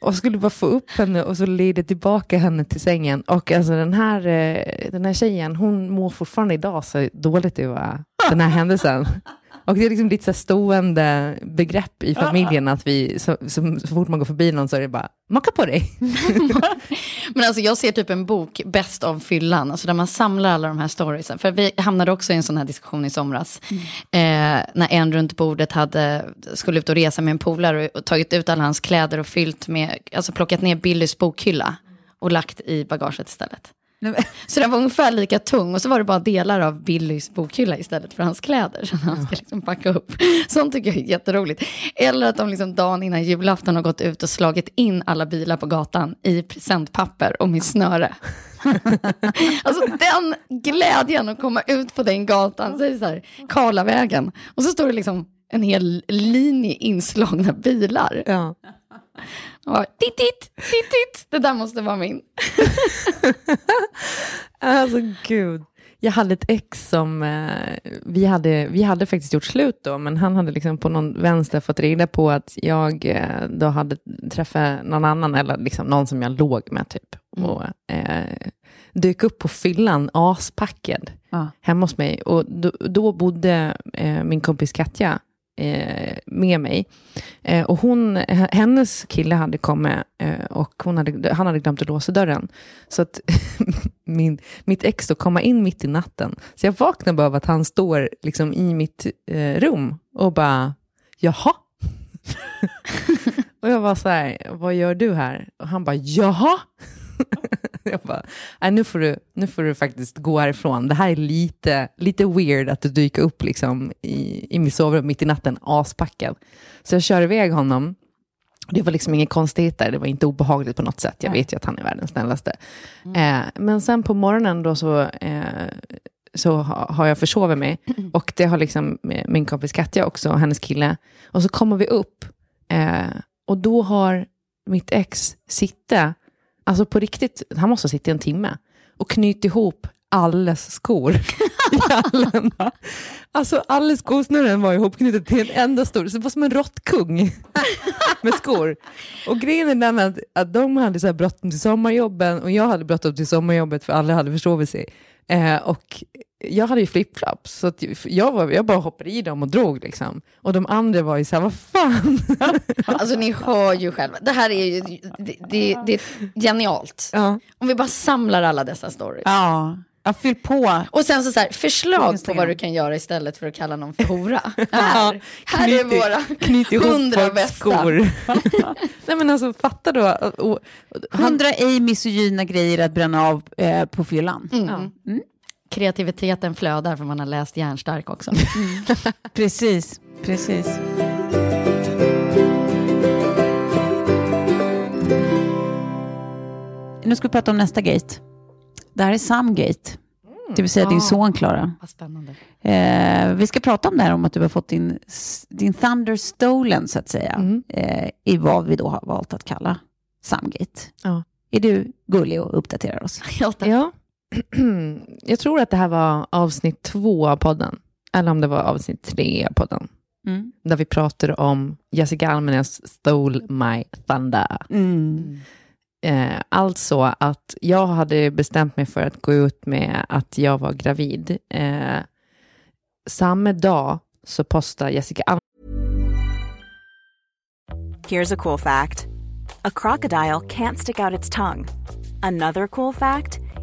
och skulle bara få upp henne och så leder tillbaka henne till sängen. Och alltså den här, eh, den här tjejen, hon mår fortfarande idag så dåligt över den här händelsen. Och det är liksom lite så stående begrepp i familjen att vi, så, så, så, fort man går förbi någon så är det bara, maka på dig. Men alltså jag ser typ en bok, Bäst av fyllan, alltså där man samlar alla de här storiesen. För vi hamnade också i en sån här diskussion i somras. Mm. Eh, när en runt bordet hade, skulle ut och resa med en polare och tagit ut alla hans kläder och fyllt med, alltså plockat ner Billys bokhylla och lagt i bagaget istället. Så den var ungefär lika tung och så var det bara delar av Billys bokhylla istället för hans kläder. Så han ska liksom packa upp. Sånt tycker jag är jätteroligt. Eller att de liksom dagen innan julafton har gått ut och slagit in alla bilar på gatan i presentpapper och med snöre. alltså den glädjen att komma ut på den gatan, så är det så här, Karlavägen. Och så står det liksom en hel linje inslagna bilar. Ja. Och titt, titt, titt, titt. Det där måste vara min. alltså gud. Jag hade ett ex som, eh, vi, hade, vi hade faktiskt gjort slut då, men han hade liksom på någon vänster fått reda på att jag eh, då hade träffat någon annan, eller liksom någon som jag låg med typ. Mm. Och eh, dök upp på fyllan aspackad ah. hemma hos mig. Och då, då bodde eh, min kompis Katja eh, med mig. Eh, och hon, hennes kille hade kommit eh, och hon hade, han hade glömt att låsa dörren. Så att min, mitt ex då komma in mitt i natten. Så jag vaknar bara av att han står liksom i mitt eh, rum och bara, jaha? och jag var så här, vad gör du här? Och han bara, jaha? jag bara, nu, får du, nu får du faktiskt gå härifrån. Det här är lite, lite weird att du dyker upp liksom i, i mitt sovrum mitt i natten, aspackad. Så jag kör iväg honom. Det var liksom inget konstigt där, det var inte obehagligt på något sätt. Jag vet ju att han är världens snällaste. Mm. Eh, men sen på morgonen då så, eh, så har jag försovit mig. Mm. Och det har liksom min kompis Katja också, och hennes kille. Och så kommer vi upp. Eh, och då har mitt ex sitta Alltså på riktigt, han måste ha suttit en timme och knutit ihop alles skor i hallarna. Alltså alla skosnören var ihopknutet till en enda stor, så det var som en råttkung med skor. Och grejen är den att, att de hade så här bråttom till sommarjobben och jag hade bråttom till sommarjobbet för alla hade försovit sig. Eh, och jag hade ju flipflops, så jag, var, jag bara hoppade i dem och drog. Liksom. Och de andra var ju såhär, vad fan? alltså ni hör ju själva, det här är ju det, det, det är genialt. Ja. Om vi bara samlar alla dessa stories. Ja. Ja, fyll på. Och sen så, så här, förslag på vad du kan göra istället för att kalla någon för hora. här, här är våra hundra bästa. Skor. Nej men alltså fatta då. Hundra ej misogyna grejer att bränna av eh, på fyllan. Mm. Mm kreativiteten flödar för man har läst Järnstark också. Mm. precis, precis. Nu ska vi prata om nästa gate. Det här är Samgate. Mm. Det vill säga ah, din son Klara. Eh, vi ska prata om det här om att du har fått din, din Thunder stolen så att säga. Mm. Eh, I vad vi då har valt att kalla Samgate. Ja. Är du gullig och uppdaterar oss? ja. jag tror att det här var avsnitt två av podden. Eller om det var avsnitt tre av podden. Mm. Där vi pratade om Jessica Almenäs Stole My Thunder. Mm. Eh, alltså att jag hade bestämt mig för att gå ut med att jag var gravid. Eh, samma dag så postade Jessica Almenäs Here's a cool fact. A crocodile can't stick out its tongue. Another cool fact.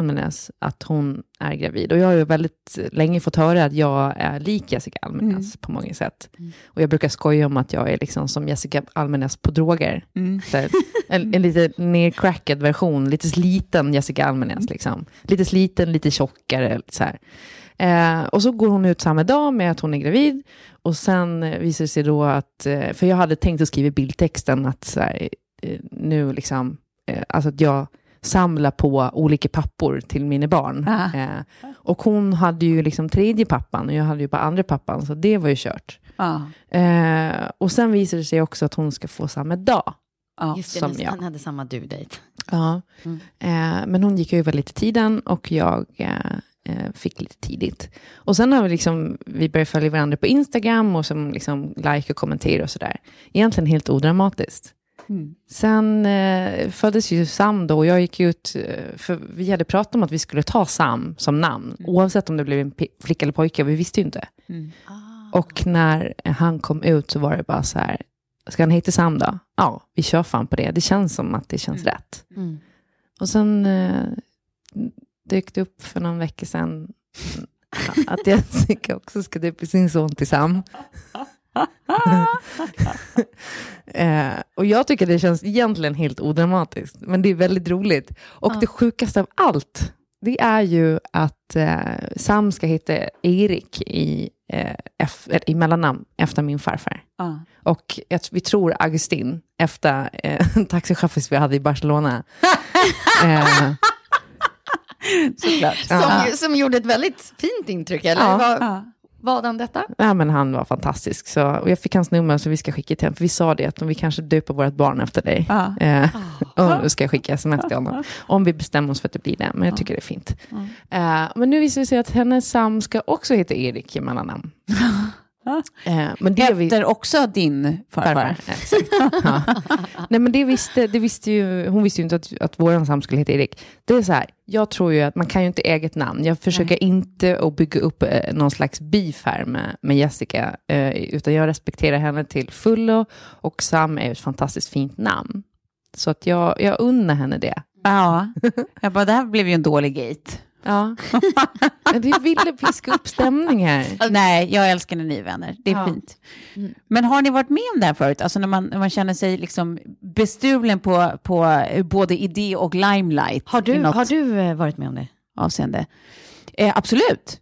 Almenäs att hon är gravid. Och jag har ju väldigt länge fått höra att jag är lik Jessica Almenäs Mm. på många sätt. Och jag brukar skoja om att jag är liksom som Jessica Almenäs på droger. Mm. Här, en, en lite nercrackad version, lite sliten Jessica Almenäs. Mm. Liksom. Lite sliten, lite tjockare. Så. Eh, och så går hon ut samma dag med att hon är gravid. Och sen visar det sig då att, eh, för jag hade tänkt att skriva bildtexten att så här, eh, nu liksom, eh, alltså att jag samlar på olika pappor till mina barn. Ah. Eh, och hon hade ju liksom tredje pappan och jag hade ju bara andra pappan, så det var ju kört. Ja. Eh, och sen visar det sig också att hon ska få samma dag. Ja. Just det, som jag. han hade samma due date. Ja. Mm. Eh, men hon gick över lite tiden och jag eh, eh, fick lite tidigt. Och sen har vi, liksom, vi börjat följa varandra på Instagram och som liksom like och kommentera och sådär. Egentligen helt odramatiskt. Mm. Sen eh, föddes ju Sam då och jag gick ut, eh, för vi hade pratat om att vi skulle ta Sam som namn, oavsett om det blev en flicka eller pojke, vi visste ju inte. Mm. Och när han kom ut så var det bara så här, ska han heta Sam då? Ja, vi kör fan på det, det känns som att det känns rätt. Mm. Och sen eh, dök det upp för någon vecka sedan att Jessica också ska döpa sin son till Sam. eh, och jag tycker det känns egentligen helt odramatiskt, men det är väldigt roligt. Och det sjukaste av allt, det är ju att eh, Sam ska heta Erik i, eh, F, i mellannamn efter min farfar. Ja. Och jag, vi tror Augustin, efter eh, en taxichaufför vi hade i Barcelona. eh, Såklart. Som, ju- som gjorde ett väldigt fint intryck, eller? Ja. Var, Var han detta? ja, men han var fantastisk. Så, och jag fick hans nummer så vi ska skicka till honom. För vi sa det att om vi kanske döper vårt barn efter dig. Ja. Eh, och då ska jag skicka sms till honom. Om vi bestämmer oss för att det blir det. Men jag tycker det är fint. Eh, men nu visar det sig att hennes Sam ska också heta Erik i mellannamn. Eh, men det vi- Efter också din farfar. Farfar. Ja. Nej men det visste, det visste ju, hon visste ju inte att, att vår Sam skulle heta Erik. Det är så här, jag tror ju att man kan ju inte äga ett namn. Jag försöker inte att bygga upp eh, någon slags beef här med, med Jessica, eh, utan jag respekterar henne till fullo och Sam är ett fantastiskt fint namn. Så att jag, jag unnar henne det. Ja. Jag bara, det här blev ju en dålig gate. Ja. Men Vi ville piska upp stämning här. Nej, jag älskar när ni är vänner. Det är Ja. fint. Men har ni varit med om det här förut? Alltså när man, när man känner sig liksom bestulen på, på eh, både idé och limelight. Har du, har du eh, varit med om det? avseende. Eh, absolut.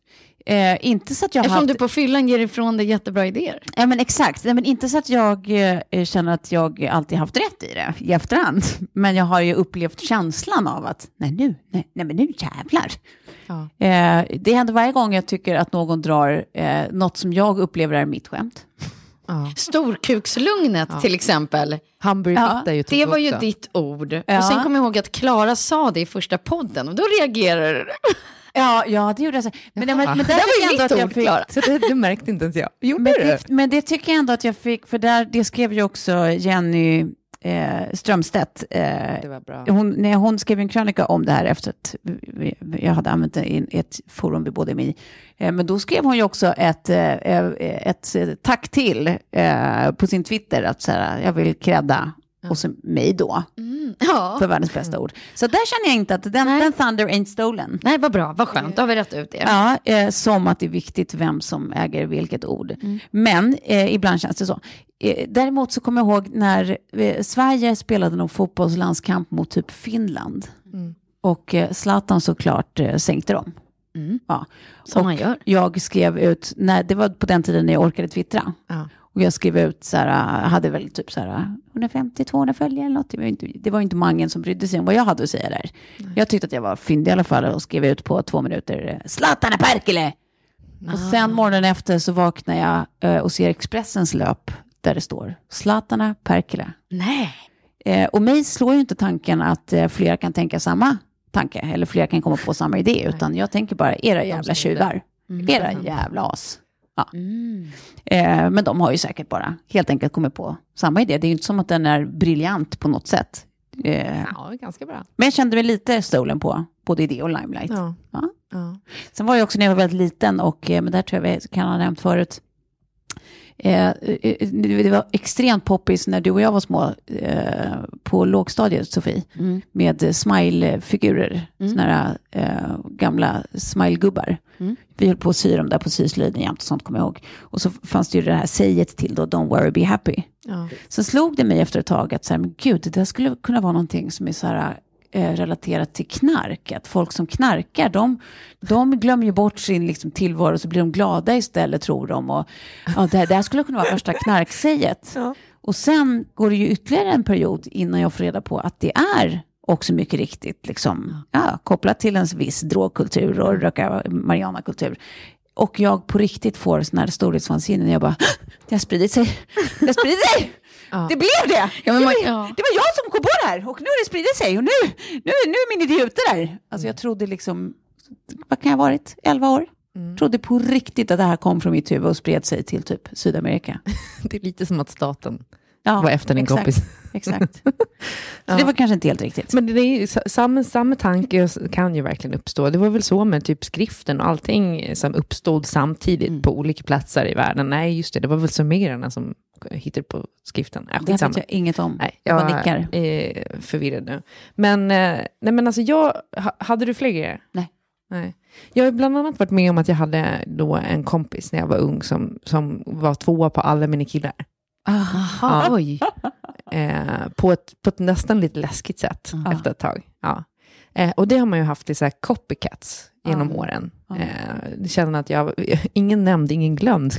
Eh, inte så att jag Eftersom haft... du på fyllan ger ifrån dig jättebra idéer. Ja, men exakt. Nej, men inte så att jag eh, känner att jag alltid haft rätt i det i efterhand. Men jag har ju upplevt känslan av att, nej nu, nej, nej men nu jävlar. Ja. Eh, det händer varje gång jag tycker att någon drar eh, något som jag upplever är mitt skämt. Ja. Storkukslugnet till exempel. Hamburgerfitta Ja, ju Det var ju också. ditt ord. Ja. Och sen kom jag ihåg att Klara sa det i första podden och då reagerade du. Ja, ja det gjorde jag. Men, men, men, Jaha. där Det var ju mitt att jag ord, fick- Klara. Så det, det märkte inte ens jag. Gjorde Men du? det, men det tycker jag ändå att jag fick, för där, det skrev ju också Jenny eh, Strömstedt. Eh, Det var bra. hon, när hon skrev en krönika om det här efter att vi, jag hade använt det i ett forum vi med i. Eh, men då skrev hon ju också ett, eh, eh, ett, eh, tack till eh, på sin Twitter, att så här, jag vill credda och så mig då, Ja. för världens bästa ord. Så där känner jag inte att den, den thunder ain't stolen. Nej, vad bra, vad skönt. Då har vi rätt ut det. Ja, eh, som att det är viktigt vem som äger vilket ord. Men eh, ibland känns det så. Eh, däremot så kommer jag ihåg när eh, Sverige spelade någon fotbollslandskamp mot typ Finland. Och eh, Zlatan såklart eh, sänkte dem. Ja. Som och man gör. Jag skrev ut, när, det var på den tiden när jag orkade twittra. Ja. Och jag skrev ut så här, hade väl typ så här 150-200 följare eller något. Det var, inte, det var inte många som brydde sig om vad jag hade att säga där. Jag tyckte att jag var fyndig i alla fall och skrev ut på två minuter, Zlatan Perkele! Och sen morgonen efter så vaknar jag eh, och ser Expressens löp där det står Zlatana Perkele. Nej. Eh, och mig slår ju inte tanken att eh, fler kan tänka samma tanke eller fler kan komma på samma idé utan jag tänker bara era jävla tjuvar, era jävla as. Ja. Eh, men de har ju säkert bara helt enkelt kommit på samma idé. Det är ju inte som att den är briljant på något sätt. Eh, Ja, ganska bra. men jag kände mig lite stolen på både idé och limelight. Ja. Ja. Ja. Sen var jag också när jag var väldigt liten och, eh, men där tror jag vi kan ha nämnt förut, Eh, eh, det var extremt poppis när du och jag var små eh, på lågstadiet, Sofie, Mm. med smile-figurer, såna här eh, gamla smile-gubbar. Mm. Vi höll på att sy dem där på syslöjden jämt och sånt, kommer jag ihåg. Och så fanns det ju det här säget till då, don't worry, be happy. Ja. Sen slog det mig efter ett tag att så här, men gud, det där skulle kunna vara någonting som är så här, eh, relaterat till knark. Att folk som knarkar, de, de glömmer ju bort sin liksom, tillvaro så blir de glada istället tror de. Och, ja, det, här, det här skulle kunna vara värsta knarksäget. Och sen går det ju ytterligare en period innan jag får reda på att det är också mycket riktigt liksom, ja, kopplat till en viss drogkultur och röka marijuana-kultur. Och jag på riktigt får sån här storhetsvansinne när jag bara, det har spridit sig, det har spridit sig. Det blev det! Ja, man- det, var, ja. det var jag som kom på det här och nu har det spridit sig och nu, nu, nu är min idé ute där. Alltså jag trodde liksom, vad kan jag ha varit, 11 år? Trodde på riktigt att det här kom från mitt huvud och spred sig till typ Sydamerika. Det är lite som att staten Ja, var efter din exakt, kompis. Exakt. Så det var kanske inte helt riktigt. Men det är samma, samma tanke kan ju verkligen uppstå. Det var väl så med typ skriften och allting som uppstod samtidigt på olika platser i världen. Nej, just det, det var väl sumererna som hittade på skriften. Äh, det vet jag inget om. Nej, jag bara jag nickar. är förvirrad nu. Men, eh, nej, men alltså jag, ha, hade du fler grejer? Nej. nej. Jag har bland annat varit med om att jag hade då en kompis när jag var ung som, som var tvåa på alla mina killar. Aha, Ja. oj. Eh, på, ett, på ett nästan lite läskigt sätt Ja. efter ett tag. Ja. Eh, och det har man ju haft i så här copycats genom åren. Eh, känner att jag, ingen nämnd, ingen glömd.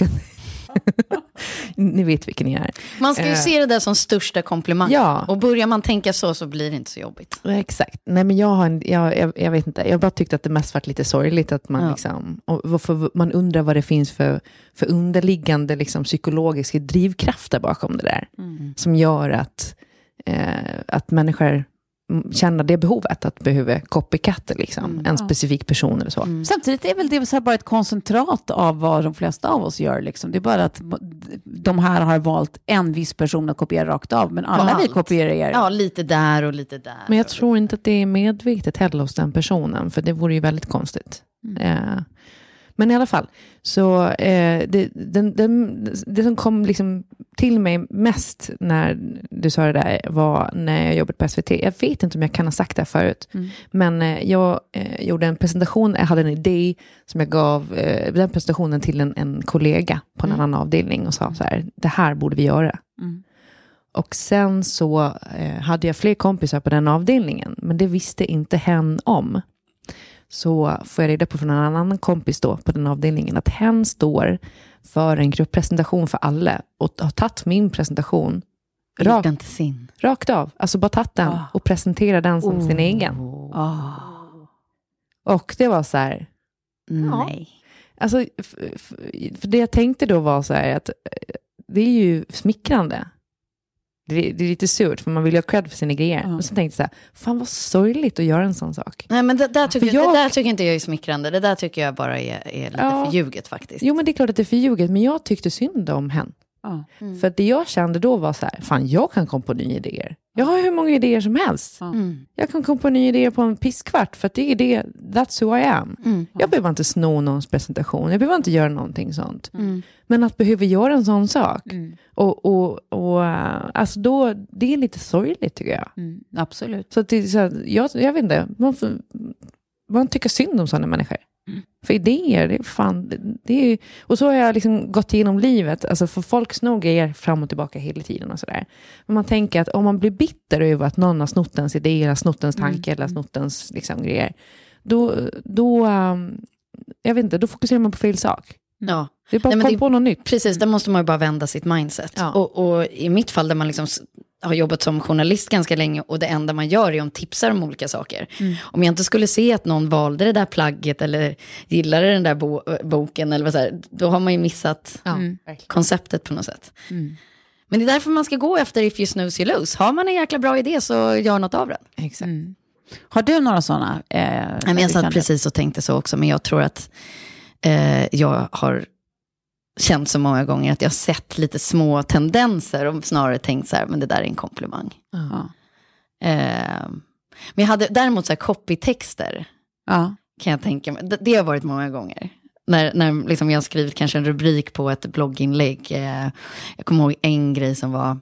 Ni vet vilken ni är. Man ska ju Eh. se det där som största komplimang. Ja. Och börjar man tänka så så blir det inte så jobbigt. Exakt. Nej, men jag, har en, jag, jag, jag vet inte, jag bara tyckt att det mest varit lite sorgligt att man, Ja. liksom, och varför, man undrar vad det finns för, för underliggande liksom, psykologiska drivkrafter bakom det där. Som gör att, eh, att människor mm, känner det behovet, att behöva copycatta liksom, en specifik person eller så. Samtidigt är väl det så här bara ett koncentrat av vad de flesta av oss gör. Liksom. Det är bara att de här har valt en viss person att kopiera rakt av, men alla vi kopierar er. Ja, lite där och lite där. Men jag tror inte att det är medvetet heller hos den personen, för det vore ju väldigt konstigt. Eh, men i alla fall, så eh, det, den, den, det som kom liksom till mig mest när du sa det där var när jag jobbade på SVT. Jag vet inte om jag kan ha sagt det här förut, men eh, jag eh, gjorde en presentation, jag hade en idé som jag gav eh, den presentationen till en, en kollega på en annan avdelning och sa så här, det här borde vi göra. Och sen så eh, hade jag fler kompisar på den avdelningen, men det visste inte hen om. Så får jag reda på från en annan kompis då på den avdelningen att hen står för en grupppresentation för alla och har tagit min presentation Rakt. rakt, av. Alltså bara tagit den och presenterat den som sin egen. Ah. Och det var så här, Nej. Alltså, f- f- för det jag tänkte då var så här att eh, det är ju smickrande. Det, det är lite surt, för man vill ju ha cred för sina grejer. Men så tänkte jag så här, fan vad sorgligt att göra en sån sak. Nej, men det, där tycker, För jag- det där tycker inte jag är smickrande. Det där tycker jag bara är, är lite Ja. förljuget faktiskt. Jo, men det är klart att det är förljuget, men jag tyckte synd om henne. Ja. För det jag kände då var så här, fan jag kan komma på nya idéer. Jag har hur många idéer som helst. Mm. Jag kan komma på nya idéer på en pisskvart, för att det är det, that's who I am. Mm. Jag behöver inte sno någons presentation, jag behöver inte göra någonting sånt. Mm. Men att behöva göra en sån sak, och, och, och äh, alltså då, det är lite sorgligt tycker jag. Mm, absolut. Så, att det, så här, jag, jag vet inte, man, får, man tycker synd om sådana människor. För idéer, det är fan, det, är, och så har jag liksom gått igenom livet, alltså för folk snor grejer fram och tillbaka hela tiden och sådär. Men man tänker att om man blir bitter över att någon har snott ens idéer, har snott ens tanke eller har snott ens liksom, grejer, då, då, um, jag vet inte, då fokuserar man på fel sak. Ja. Det är bara Nej, men kom det- på något nytt. Precis, där måste man ju bara vända sitt mindset. Ja. Och, och i mitt fall där man liksom har jobbat som journalist ganska länge och det enda man gör är att tipsar om olika saker. Om jag inte skulle se att någon valde det där plagget eller gillade den där bo boken, eller vad så här, då har man ju missat konceptet på något sätt. Men det är därför man ska gå efter if you snooze you lose. Har man en jäkla bra idé så gör något av den. Exakt. Har du några sådana? Eh, Nej, men jag satt precis och tänkte så också, men jag tror att eh, jag har känt så många gånger att jag har sett lite små tendenser och snarare tänkt så här, men det där är en komplimang. Ja. Eh, men jag hade däremot så här copytexter, Ja. kan jag tänka mig. Det, det har varit många gånger. När, när liksom jag har skrivit kanske en rubrik på ett blogginlägg. Eh, jag kommer ihåg en grej som var,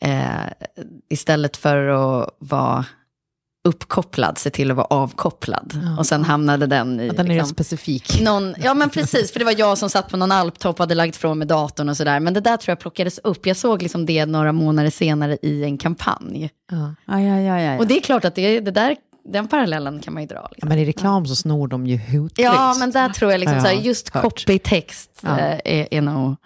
eh, istället för att vara uppkopplad, se till att vara avkopplad. Och sen hamnade den i... Att den är liksom, specifik. någon, ja men precis, för det var jag som satt på någon alptopp och hade lagt från med datorn och sådär. Men det där tror jag plockades upp. Jag såg liksom det några månader senare i en kampanj. Ja. Ja, ja, ja, ja. Och det är klart att det, det där, den parallellen kan man ju dra. Ja, Liksom. men i reklam så snor de ju hotfullt. Ja, men där tror jag liksom Ja, så här, ja, just copytext Ja. eh, är, är nog,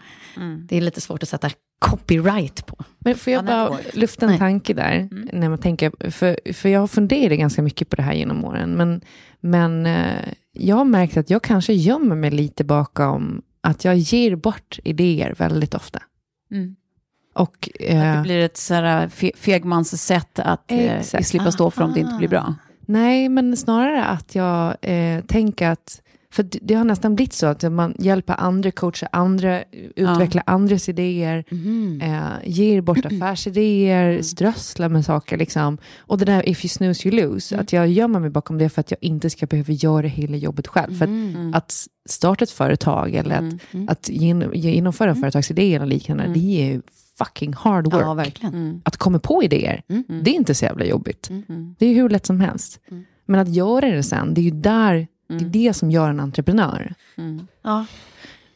det är lite svårt att sätta copyright på. Men får jag bara lufta en Nej. tanke där? När man tänker, för, för jag har funderat ganska mycket på det här genom åren. Men, men eh, jag har märkt att jag kanske gömmer mig lite bakom att jag ger bort idéer väldigt ofta. Mm. Och, Att eh, det blir ett så här fe- fegmans sätt att eh, Exakt. slippa stå för om det inte blir bra. Nej, men snarare att jag eh, tänker att, för det, har nästan blivit så att man hjälper andra, coachar andra, utvecklar andras idéer, eh, ger bort affärsidéer, strösslar med saker liksom. Och det där if you snooze you lose, att jag gömmer mig bakom det för att jag inte ska behöva göra hela jobbet själv. För att, att starta ett företag eller att, att gen, genomföra en företagsidé eller liknande, det är ju fucking hard work. Ja, verkligen. Att komma på idéer, det är inte så jävla jobbigt. Det är hur lätt som helst. Men att göra det sen, det är ju där, det är det som gör en entreprenör. Ja.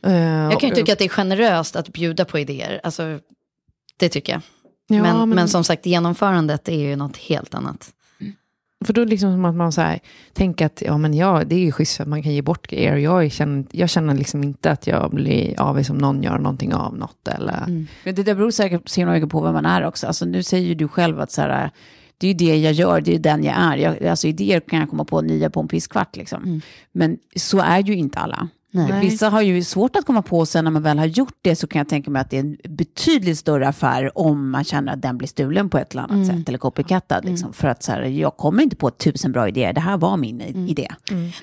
Eh, Jag kan ju tycka att det är generöst att bjuda på idéer. Alltså, det tycker jag. Ja, men, men- men... som sagt, genomförandet är ju något helt annat. För då är det liksom som att man så här, tänker att ja, men ja, det är ju schysst att man kan ge bort grejer. Jag känner, jag känner liksom inte att jag blir avis om någon gör någonting av något. Eller, Men det där beror säkert så himla mycket på vem man är också. Alltså, nu säger ju du själv att så här, det är ju det jag gör, det är den jag är. Jag, alltså idéer kan jag komma på nya på en pisskvart liksom. Men så är ju inte alla. Nej. Vissa har ju svårt att komma på sen när man väl har gjort det så kan jag tänka mig att det är en betydligt större affär om man känner att den blir stulen på ett eller annat sätt eller copycattad. Liksom, För att så här, jag kommer inte på tusen bra idéer, det här var min i- idé.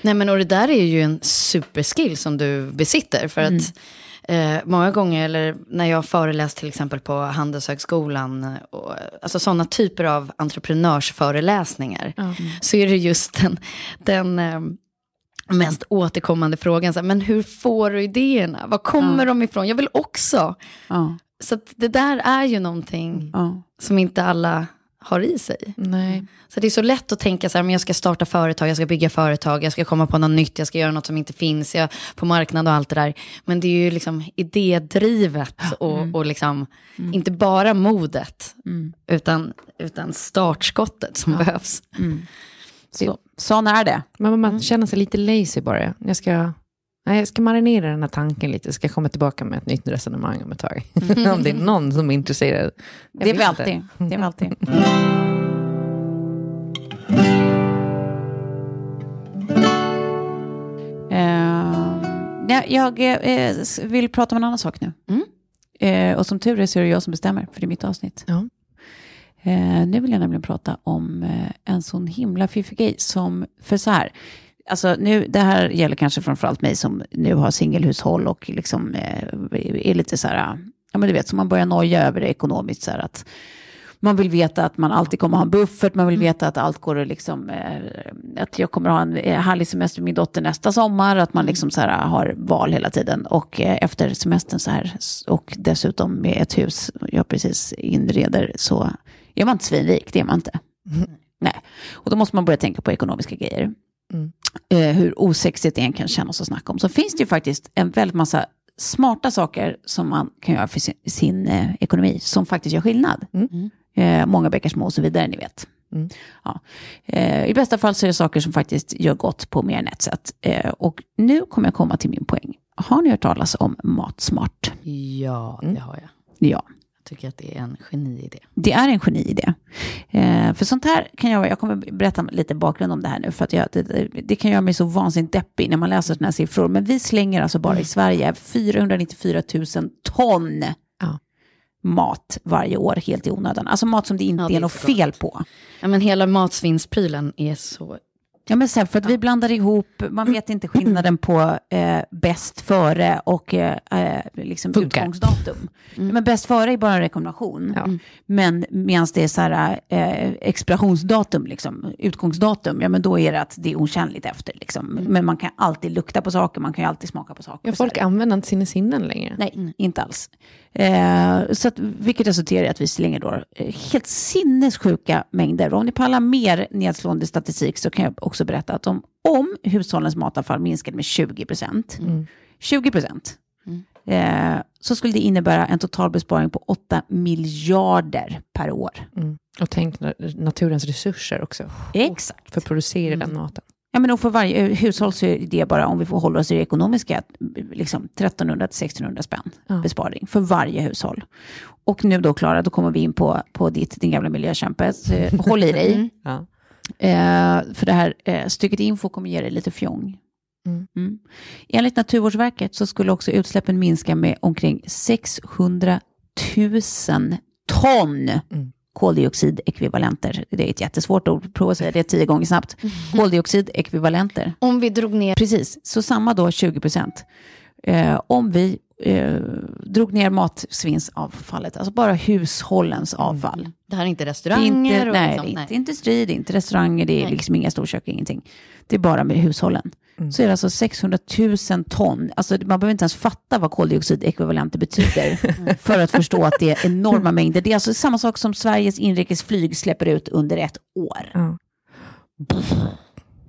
Nej men och det där är ju en superskill som du besitter. För att eh, många gånger, eller när jag föreläst till exempel på Handelshögskolan, eh, och, alltså sådana typer av entreprenörsföreläsningar, så är det just den, den eh, mest återkommande frågan, så här, men hur får du idéerna? Var kommer de ifrån? Jag vill också. Ja, Så det där är ju någonting som inte alla har i sig. Nej. Så det är så lätt att tänka så här, men jag ska starta företag, jag ska bygga företag, jag ska komma på något nytt, jag ska göra något som inte finns jag, på marknaden och allt det där. Men det är ju liksom idédrivet och, och liksom, inte bara modet, utan, utan startskottet som behövs. Så, sån är det. Men man känner sig lite lazy bara. Jag ska, jag ska marinera den här tanken lite, ska komma tillbaka med ett nytt resonemang om ett tag. om det är någon som är intresserad. Jag Det är vi alltid. Det är alltid. Eh, jag eh, vill prata om en annan sak nu. Eh, och som tur är så är det jag som bestämmer, för det är mitt avsnitt. Ja. Nu vill jag nämligen prata om en sån himla fiffig grej som, för så här, alltså nu, det här gäller kanske framförallt mig som nu har singelhushåll och liksom eh, är lite så här, ja men du vet, som man börjar noja över det ekonomiskt så här att man vill veta att man alltid kommer ha en buffert, man vill veta att allt går att liksom, eh, att jag kommer ha en eh, härlig semester med min dotter nästa sommar, att man liksom så här har val hela tiden. Och efter semestern så här, och dessutom med ett hus jag precis inreder, så är man inte svinrik, det är man inte. Nej, och då måste man börja tänka på ekonomiska grejer. Eh, hur osexigt det än kan kännas att snacka om. Så finns det ju faktiskt en väldigt massa smarta saker som man kan göra för sin, sin eh, ekonomi, som faktiskt gör skillnad. Eh, många bäckar små och så vidare, ni vet. Ja. Eh, I bästa fall så är det saker som faktiskt gör gott på mer än ett sätt. Eh, och nu kommer jag komma till min poäng. Har ni hört talas om Matsmart? Ja, det har jag. Ja. Jag tycker att det är en geniidé. Det är en geniidé. Eh, för sånt här kan jag, jag kommer berätta lite bakgrund om det här nu, för att jag, det, det, kan göra mig så vansinnigt deppig när man läser sådana här siffror. Men vi slänger alltså bara i Sverige 494 000 ton Ja. mat varje år helt i onödan. Alltså mat som det inte Ja, det är är något fel på. Ja, men hela matsvinnsprylen är så Ja, men sen för att vi blandar ihop, man vet inte skillnaden på eh, bäst före och eh, eh liksom utgångsdatum. Mm. Men bäst före är bara en rekommendation. Ja. Men medan det är så här, eh, expirationsdatum, liksom, utgångsdatum, ja men då är det att det är otjänligt efter. Liksom. Mm. Men man kan alltid lukta på saker, man kan ju alltid smaka på saker. Ja, folk använder inte sina sinnen längre. Nej, mm. inte alls. Eh, så att, vilket resulterar i att vi slänger då eh, helt sinnessjuka mängder. Om ni pallar mer nedslående statistik så kan jag också berätta att om, om hushållens matavfall minskade med 20 procent, mm. 20 procent, mm. eh, så skulle det innebära en total besparing på 8 miljarder per år. Mm. Och tänk naturens resurser också. Exakt. För att producera den maten. Ja, men för varje hushåll så är det bara, om vi får hålla oss i det ekonomiska, liksom 1300-1600 spänn ja. besparing för varje hushåll. Och nu då Klara, då kommer vi in på, på ditt, din gamla miljökämpe. Håll i dig. Mm. Ja. Eh, för det här eh, stycket info kommer ge dig lite fjong. Mm. Mm. Enligt Naturvårdsverket så skulle också utsläppen minska med omkring 600 000 ton mm koldioxidekvivalenter. Det är ett jättesvårt ord, prova att säga det tio gånger snabbt. Koldioxidekvivalenter. Om vi drog ner... Precis, så samma då 20 procent. Eh, om vi eh, drog ner matsvinnsavfallet, alltså bara hushållens mm. avfall. Mm. Det här är inte restauranger? Det är inte, nej, liksom, det är inte industri, det är inte restauranger, det är nej. liksom inga storkök, ingenting. Det är bara med hushållen. Mm. Så är det alltså 600 000 ton. Alltså man behöver inte ens fatta vad koldioxidekvivalenter betyder för att förstå att det är enorma mängder. Det är alltså samma sak som Sveriges inrikesflyg släpper ut under ett år. Mm.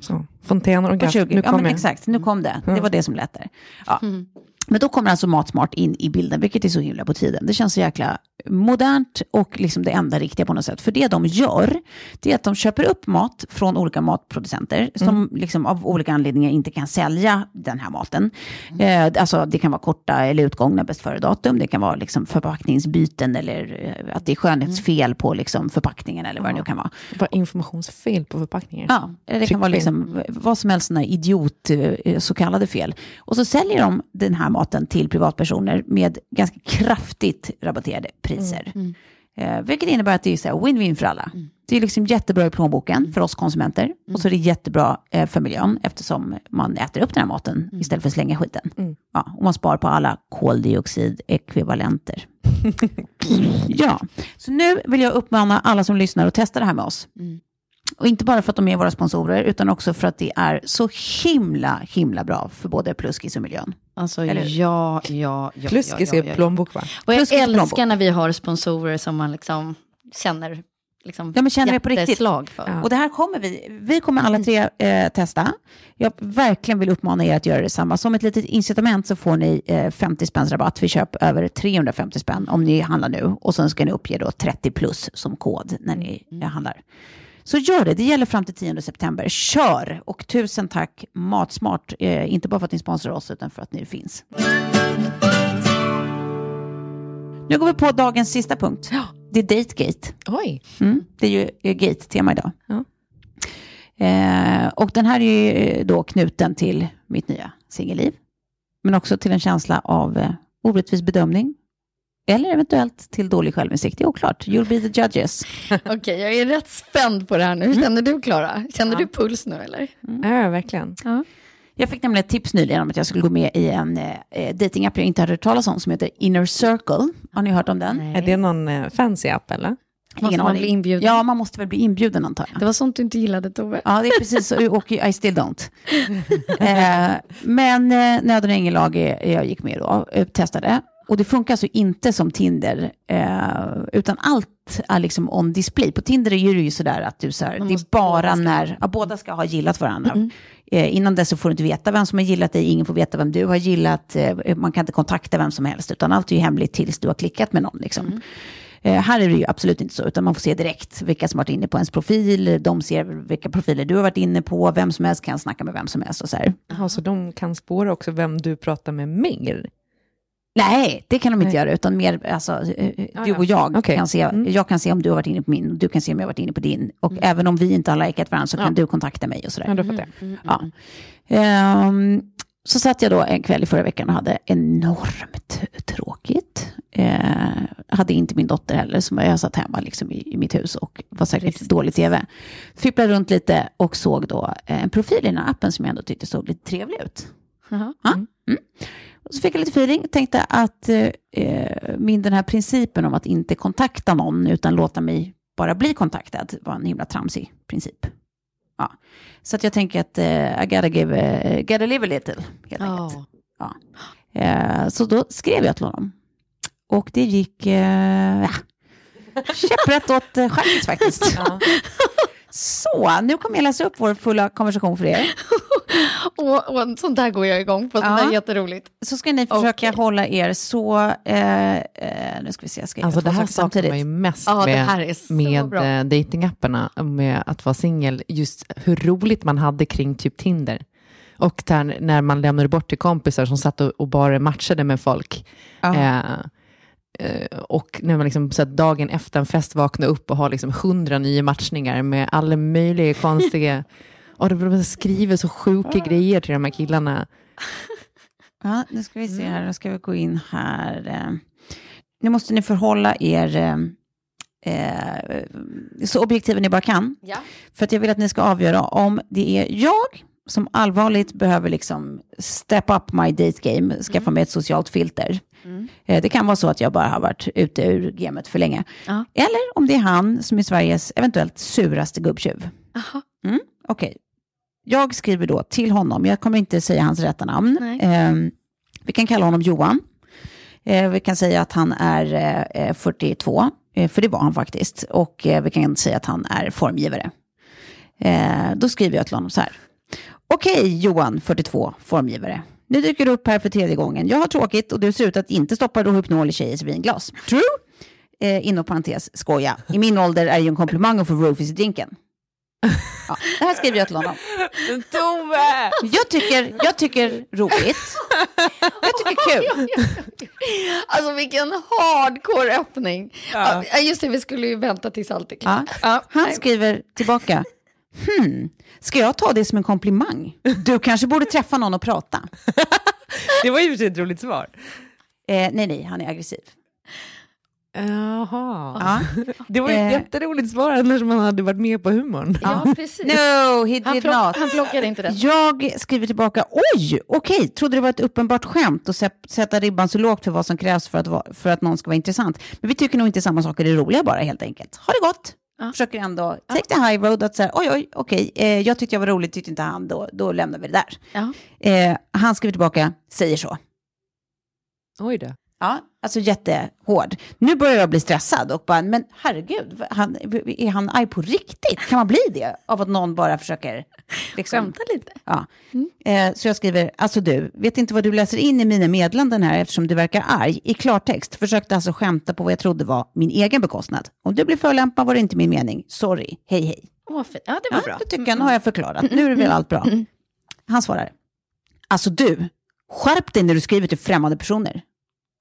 Så, fontäner och gas. Nu ja, men exakt, nu kom det. Det var det som lät där. Ja. Mm. Men då kommer alltså Matsmart in i bilden, vilket är så himla på tiden. Det känns så jäkla modernt och liksom det enda riktiga på något sätt. För det de gör, det är att de köper upp mat från olika matproducenter som mm. liksom av olika anledningar inte kan sälja den här maten. Mm. Eh, alltså det kan vara korta eller utgångna bäst före-datum, det kan vara liksom förpackningsbyten eller eh, att det är skönhetsfel på liksom förpackningen eller vad ja. det nu kan vara. Bara informationsfel på förpackningen. Ja, det kan vara liksom, vad som helst sådana idiot, eh, så kallade fel. Och så säljer de den här maten till privatpersoner med ganska kraftigt rabatterade priser. Mm. mm. Eh, vilket innebär att det är win-win för alla. Mm. Det är liksom jättebra i plånboken mm. för oss konsumenter. Mm. Och så är det jättebra eh, för miljön eftersom man äter upp den här maten mm. istället för att slänga skiten. Mm. Ja, och man spar på alla koldioxidekvivalenter. ja, så nu vill jag uppmana alla som lyssnar att testa det här med oss. Och inte bara för att de är våra sponsorer, utan också för att det är så himla, himla bra för både pluskis och miljön. Alltså ja, ja, ja. Pluskis ja, ja, ja, är plånbok va? Och jag älskar plånbok. när vi har sponsorer som man liksom känner liksom ja, men känner det på riktigt. för. Ja. Och det här kommer vi, vi kommer alla tre eh, testa. Jag verkligen vill uppmana er att göra detsamma. Som ett litet incitament så får ni eh, 50 spänns rabatt vid köp över 350 spänn om ni handlar nu. Och sen ska ni uppge då 30 plus som kod när ni mm. handlar. Så gör det, det gäller fram till 10 september. Kör! Och tusen tack Matsmart, eh, inte bara för att ni sponsrar oss utan för att ni finns. Nu går vi på dagens sista punkt. Det är Dategate. Oj! Mm, det är ju Gate-tema idag. Ja. Eh, och den här är ju eh, då knuten till mitt nya singelliv. Men också till en känsla av eh, orättvis bedömning eller eventuellt till dålig självinsikt. Det är oklart. You'll be the judges. Okej, okay, jag är rätt spänd på det här nu. Hur känner du, Klara? Känner ja. du puls nu, eller? Mm. Ja, verkligen. Ja. Jag fick nämligen ett tips nyligen om att jag skulle gå med i en eh, datingapp jag inte hade hört talas om, som heter Inner Circle. Har ni hört om den? Nej. Är det någon eh, fancy app, eller? Måste man bli inbjuden? Ja, man måste väl bli inbjuden antar jag. Det var sånt du inte gillade Tove. Ja, det är precis så. Och I still don't. eh, men eh, nöden och ingen lag jag gick med då, eh, testade. Och det funkar alltså inte som Tinder, eh, utan allt är liksom on display. På Tinder är det ju sådär att du så här, det är bara när, ja, båda ska ha gillat varandra. Mm. Eh, innan dess så får du inte veta vem som har gillat dig, ingen får veta vem du har gillat, eh, man kan inte kontakta vem som helst, utan allt är ju hemligt tills du har klickat med någon. Liksom. Mm. Här är det ju absolut inte så, utan man får se direkt vilka som har varit inne på ens profil, de ser vilka profiler du har varit inne på, vem som helst kan snacka med vem som helst och så här. Jaha, så de kan spåra också vem du pratar med mer? Nej, det kan de inte Nej. göra, utan mer alltså, eh, eh, du och jag okay. kan se, mm. jag kan se om du har varit inne på min, du kan se om jag har varit inne på din. Och mm. även om vi inte har likat varandra så kan ja. du kontakta mig och sådär. Ja. Mm, mm, ja. Um, så satt jag då en kväll i förra veckan och hade enormt tråkigt. Eh, hade inte min dotter heller, som jag satt hemma liksom i, i mitt hus och var säkert dålig tv. Fipplade runt lite och såg då en profil i den här appen som jag ändå tyckte såg lite trevlig ut. Jaha. Ja, mm. Och så fick jag lite feeling, tänkte att eh, min, den här principen om att inte kontakta någon utan låta mig bara bli kontaktad var en himla tramsig princip. Ja. Så att jag tänker att eh, I gotta, give, eh, gotta live a little, helt enkelt. Ja. Eh, så då skrev jag till honom. Och det gick eh, ja, käpprätt åt eh, skägget faktiskt. Så, nu kommer jag läsa upp vår fulla konversation för er. och, och sånt här går jag igång på, Ja. där är jätteroligt. Så ska ni försöka hålla er så... Eh, eh, nu ska vi se, jag ska Alltså det här saknar man ju mest Ja, det med, med eh, datingapparna, med att vara singel, just hur roligt man hade kring typ Tinder. Och där, när man lämnade bort till kompisar som satt och, och bara matchade med folk. Ja. Eh, eh, och när man liksom, så att dagen efter en fest vaknar upp och har liksom hundra nya matchningar med alla möjliga konstiga... Och det blev skriver så sjuka grejer till de här killarna. Ja, nu ska vi se här, nu ska vi gå in här. Nu måste ni förhålla er eh, eh, så objektiva ni bara kan. Ja. För att jag vill att ni ska avgöra om det är jag som allvarligt behöver liksom step up my date game, skaffa mig ett socialt filter. Eh, Det kan vara så att jag bara har varit ute ur gamet för länge. Ja. Eller om det är han som är Sveriges eventuellt suraste gubbtjuv. Aha. Mm, Okej. Jag skriver då till honom, jag kommer inte säga hans rätta namn. Eh, vi kan kalla honom Johan. Eh, vi kan säga att han är eh, eh, 42, eh, för det var han faktiskt. Och eh, vi kan säga att han är formgivare. Eh, då skriver jag till honom så här. Okej Johan, 42, formgivare. Nu dyker du upp här för tredje gången. Jag har tråkigt och du ser ut att inte stoppa Rohypnol i tjejers vinglas. True? Eh, inom parentes, skoja. I min ålder är det ju en komplimang att få roofies i drinken. Ja, det här skriver jag till honom. Tove! Jag tycker, jag tycker roligt. Jag tycker kul. Alltså vilken hardcore öppning. Ja. just det, vi skulle ju vänta tills allt är klart. Ja. Han skriver tillbaka. Hmm, ska jag ta det som en komplimang? Du kanske borde träffa någon och prata. Det var ju ett roligt svar. Eh, nej, nej, han är aggressiv. Jaha. Ja. Det var ju ett Eh. jätteroligt svar, annars man hade varit med på humorn. Ja, precis. No, he Han, did plock, not. han plockade inte rätt. Jag skriver tillbaka, oj, okej, trodde det var ett uppenbart skämt att sä- sätta ribban så lågt för vad som krävs för att, för att någon ska vara intressant. Men vi tycker nog inte samma saker är roliga bara helt enkelt. Ha det gott. Försöker ändå take the high road, att säga, oj, oj, okej, eh, jag tyckte jag var rolig, tyckte inte han, då, då lämnar vi det där. Ja. Eh, han skriver tillbaka, säger så. Oj då. Ja, alltså jättehård. Nu börjar jag bli stressad och bara, men herregud, han, är han arg på riktigt? Kan man bli det av att någon bara försöker liksom, Skämta lite. Ja. Eh, så jag skriver, alltså du, vet inte vad du läser in i mina meddelanden här eftersom du verkar arg. I klartext försökte alltså skämta på vad jag trodde var min egen bekostnad. Om du blir förolämpad var det inte min mening. Sorry, hej hej. Åh, ja, det var Ja, bra. det tycker jag, nu har jag förklarat. Nu är det väl allt bra. Han svarar, alltså du, skärp dig när du skriver till främmande personer.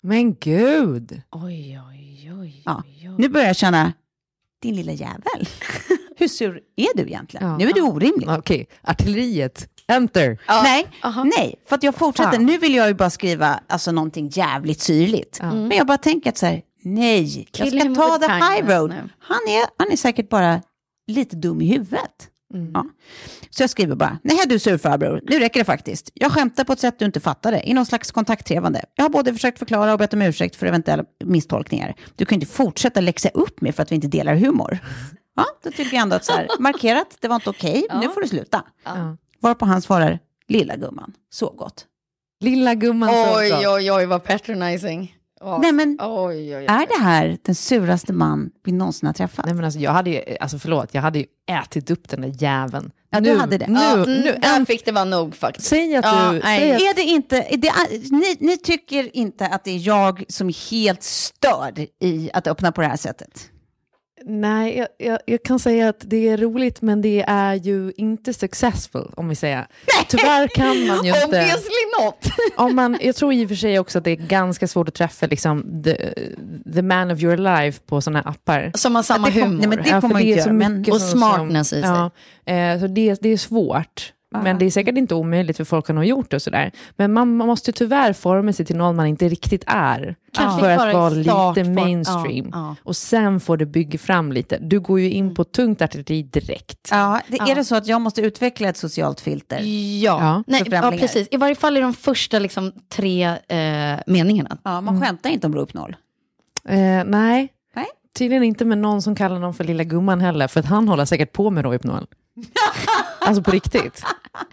Men gud. Oj, oj, oj. Ja. oj, oj. Nu börjar jag känna, din lilla jävel, hur sur är du egentligen? Ja. Nu är du orimlig. Okej, artilleriet. Enter. Ja. Nej, Aha. nej, för att jag fortsätter. Fan. Nu vill jag ju bara skriva alltså, någonting jävligt syrligt. Men jag bara tänker att så här, nej, jag Kill ska him ta the high road. nu. Han är, han är säkert bara lite dum i huvudet. Ja. Så jag skriver bara, nej du surfarbror, nu räcker det faktiskt. Jag skämtar på ett sätt du inte fattade, i någon slags kontakttrevande. Jag har både försökt förklara och bett om ursäkt för eventuella misstolkningar. Du kan ju inte fortsätta läxa upp mig för att vi inte delar humor. Ja, då tycker jag ändå att så här, markerat, det var inte okej, nu får du sluta. Ja. Varpå han svarar, lilla gumman, så gott. Lilla gumman så Oj, bra. oj, oj, vad patronizing. Åh. Nej men, Oj, oj, oj. är det här den suraste man vi någonsin har träffat? Nej men alltså jag hade ju, alltså förlåt, jag hade ju ätit upp den där jäveln. Ja, du hade det. Nu, ja, nu, mm, nu, där fick det vara nog faktiskt. säg att Ja, du, säg att, Är det inte, är det, ni, ni tycker inte att det är jag som är helt störd i att öppna på det här sättet? Nej, jag, jag, jag kan säga att det är roligt men det är ju inte successful om vi säger. Tyvärr kan man ju inte. Obviously not. Om man, jag tror i och för sig också att det är ganska svårt att träffa liksom, the, the man of your life på sådana här appar. Som har samma humor. nej, men det kommer man inte är så göra, men- Och som- smartness i sig. Ja, eh, så det, det är svårt. Men det är säkert inte omöjligt för folk att ha gjort det och sådär. Men man, man måste tyvärr forma sig till någon man inte riktigt är. Kanske för att vara lite mainstream. Ja, ja. Och sen får det bygga fram lite. Du går ju in på tungt artilleri direkt. Ja, det, Ja. är det så att jag måste utveckla ett socialt filter? Ja, Nej, ja, precis. I varje fall i de första liksom, tre eh, meningarna. Ja, man skämtar inte om Rohypnol. Eh, nej. Nej. Tydligen inte med någon som kallar någon för lilla gumman heller, för att han håller säkert på med Rohypnol. alltså på riktigt.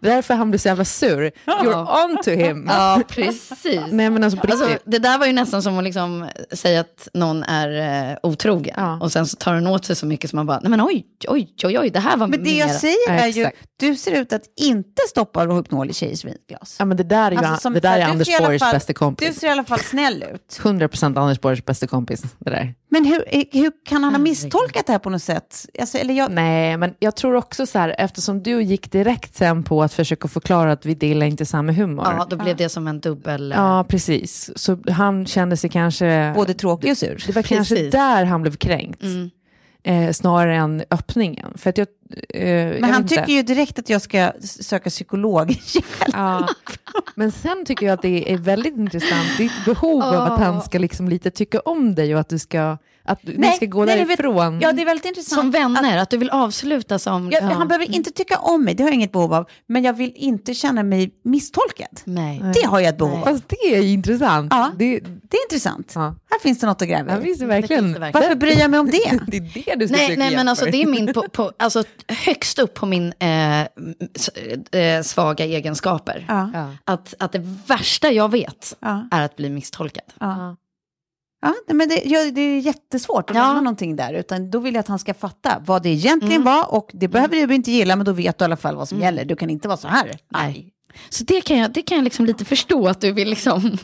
Det är därför han blir så jävla sur. You're on to him. Ja, precis. Nej men alltså på riktigt. Alltså, det där var ju nästan som att liksom säga att någon är eh, otrogen. Ja. Och sen så tar den åt sig så mycket som man bara, nej men oj, oj, oj, oj, det här var Men det jag mera. säger Ja, är ju, exakt. du ser ut att inte stoppa Rohypnol i tjejers vinglas. ja, men det där är, ju, Alltså, som- det där är du Anders ser i alla Borgs fall- bästa Du kompis. ser i alla fall snäll ut. 100% Anders Borgs bästa kompis. Det där. Men hur, hur kan han ha misstolkat det här på något sätt? Alltså, eller jag, Nej, men jag tror också så här, eftersom du gick direkt sen på att försöka förklara att vi delar inte samma humor. Ja, då blev det som en dubbel... eh, Ja, precis. Så han kände sig kanske... både tråkig och sur. Det var kanske Precis. där han blev kränkt. Mm. Eh, snarare än öppningen. För att jag, eh, jag Men han vet inte. tycker ju direkt att jag ska söka psykolog. Ja. Men sen tycker jag att det är väldigt intressant, ditt behov av att han ska liksom lite tycka om dig och att du ska, att du- ni ska gå nej, det vet- därifrån. Ja, det är väldigt intressant. Som vänner, Att, att, du vill avsluta som... jag, ja. Han behöver inte tycka om mig, det har jag inget behov av. Men jag vill inte känna mig misstolkad. Nej. Det har jag ett behov av. Fast det är ju intressant. Ja. Det, Det är intressant. ja. Här finns det något att gräva i. verkligen. finns det verkligen. Varför bryr jag mig om det? Det är det du ska Nej, nej men alltså det är min, på, på, alltså högst upp på min eh, eh, svaga egenskaper. Ja. Att, att det värsta jag vet Ja. är att bli misstolkad. Ja. Men det, ja, det är jättesvårt att Ja. lämna någonting där. Utan då vill jag att han ska fatta vad det egentligen Mm. var. Och det behöver du inte gilla, men då vet du i alla fall vad som gäller. Du kan inte vara så här. Nej. Så det kan jag, det kan jag liksom lite förstå att du vill liksom...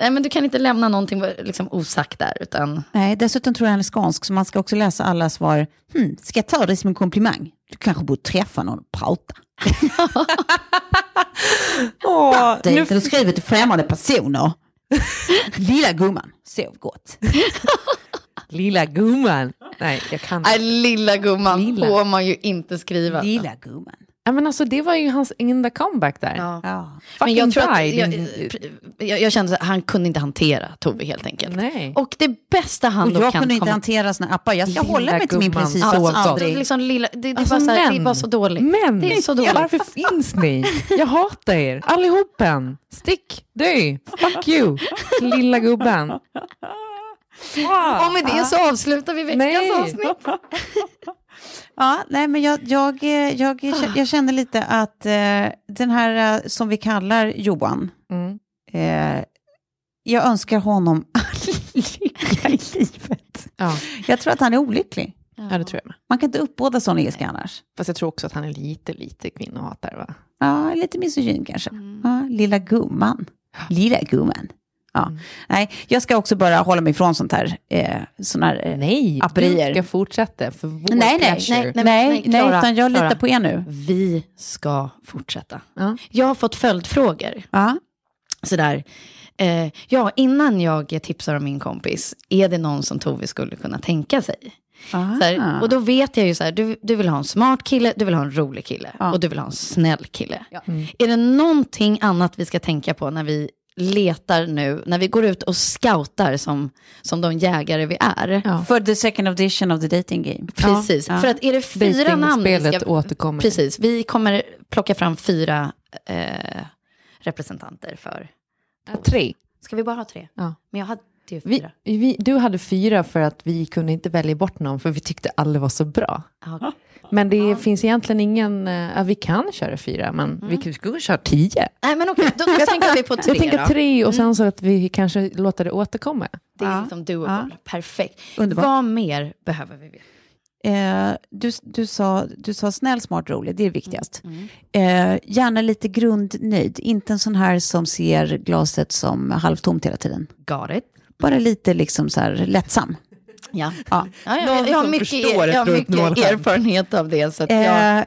Nej, men du kan inte lämna någonting liksom osagt där, utan... Nej, dessutom tror jag han är skånsk, så man ska också läsa alla svar. Hmm, ska jag ta det som en komplimang? Du kanske borde träffa någon och prata. Åh, Det är nu, inte skrivet till främmande personer. Lilla gumman, sov gott. lilla gumman. Nej, jag kan Nej, lilla gumman Lilla. får man ju inte skriva. Lilla gumman. Ja, men alltså, Det var ju hans enda comeback där. Ja. Ja. Men jag tror att, jag, din- jag, jag kände att han kunde inte hantera Tove helt enkelt. Nej. Och det bästa han Och då jag kan kunde inte hantera såna appar. Jag ska Lilla hålla mig till min princip. så att gott. aldrig... Liksom lilla, det, det, Alltså, var så här, det män. var så dåligt. Men, Det är så dåligt. varför finns ni? Jag hatar er, allihopen. Stick, dö, fuck you, lilla gubben. Och med det så avslutar vi veckans Nej. avsnitt. Ja, nej, men jag, jag, eh, jag, jag kände lite att eh, den här eh, som vi kallar Johan, Mm. eh, jag önskar honom all lycka i livet. Ja. Jag tror att han är olycklig. ja, det tror jag med. Man kan inte uppbåda sån ilska annars. Fast jag tror också att han är lite, lite kvinnohatare va? Ja, lite misogyn kanske. Ja, lilla gumman. Lilla gumman. Ja. Nej, jag ska också bara hålla mig ifrån sånt här. Eh, sån här eh, Nej, Aperier. du ska fortsätta för vår nej, nej, nej, Nej, nej, nej, nej, Klara, utan jag litar Klara. på er nu. Vi ska fortsätta. Ja. Jag har fått följdfrågor. Ja. Sådär. Eh, ja, innan jag tipsar om min kompis, är det någon som Tove skulle kunna tänka sig? Så här, och då vet jag ju så här, du, du vill ha en smart kille, du vill ha en rolig kille Ja. och du vill ha en snäll kille. Är det någonting annat vi ska tänka på när vi letar nu, när vi går ut och scoutar som, som de jägare vi är? Ja. För the second edition of the dating game. Precis, Ja. för att är det fyra namn vi ska... återkommer. Precis, vi kommer plocka fram fyra eh, representanter för... Ja, Tre. Ska vi bara ha tre? Ja. Men jag hade ju Vi, fyra. vi, du hade fyra för att vi kunde inte välja bort någon för vi tyckte alla var så bra. Ja. Men det finns egentligen ingen, eh, ja, vi kan köra fyra men vi kan- vi skulle köra tio. Nej men okej, då, då satsar vi på tre Jag tänker tre och sen så att vi kanske låter det återkomma. Det är Ja. liksom doable. Perfekt. Underbart. Vad mer behöver vi veta? Eh, du, du, sa, du sa snäll, smart, rolig, det är viktigast. Eh, gärna lite grundnöjd, inte en sån här som ser glaset som halvtomt hela tiden. Got it. Bara lite liksom så här lättsam. Ja. Ja. Ja, jag, jag har mycket, förstår jag har mycket erfarenhet av det. Så att jag,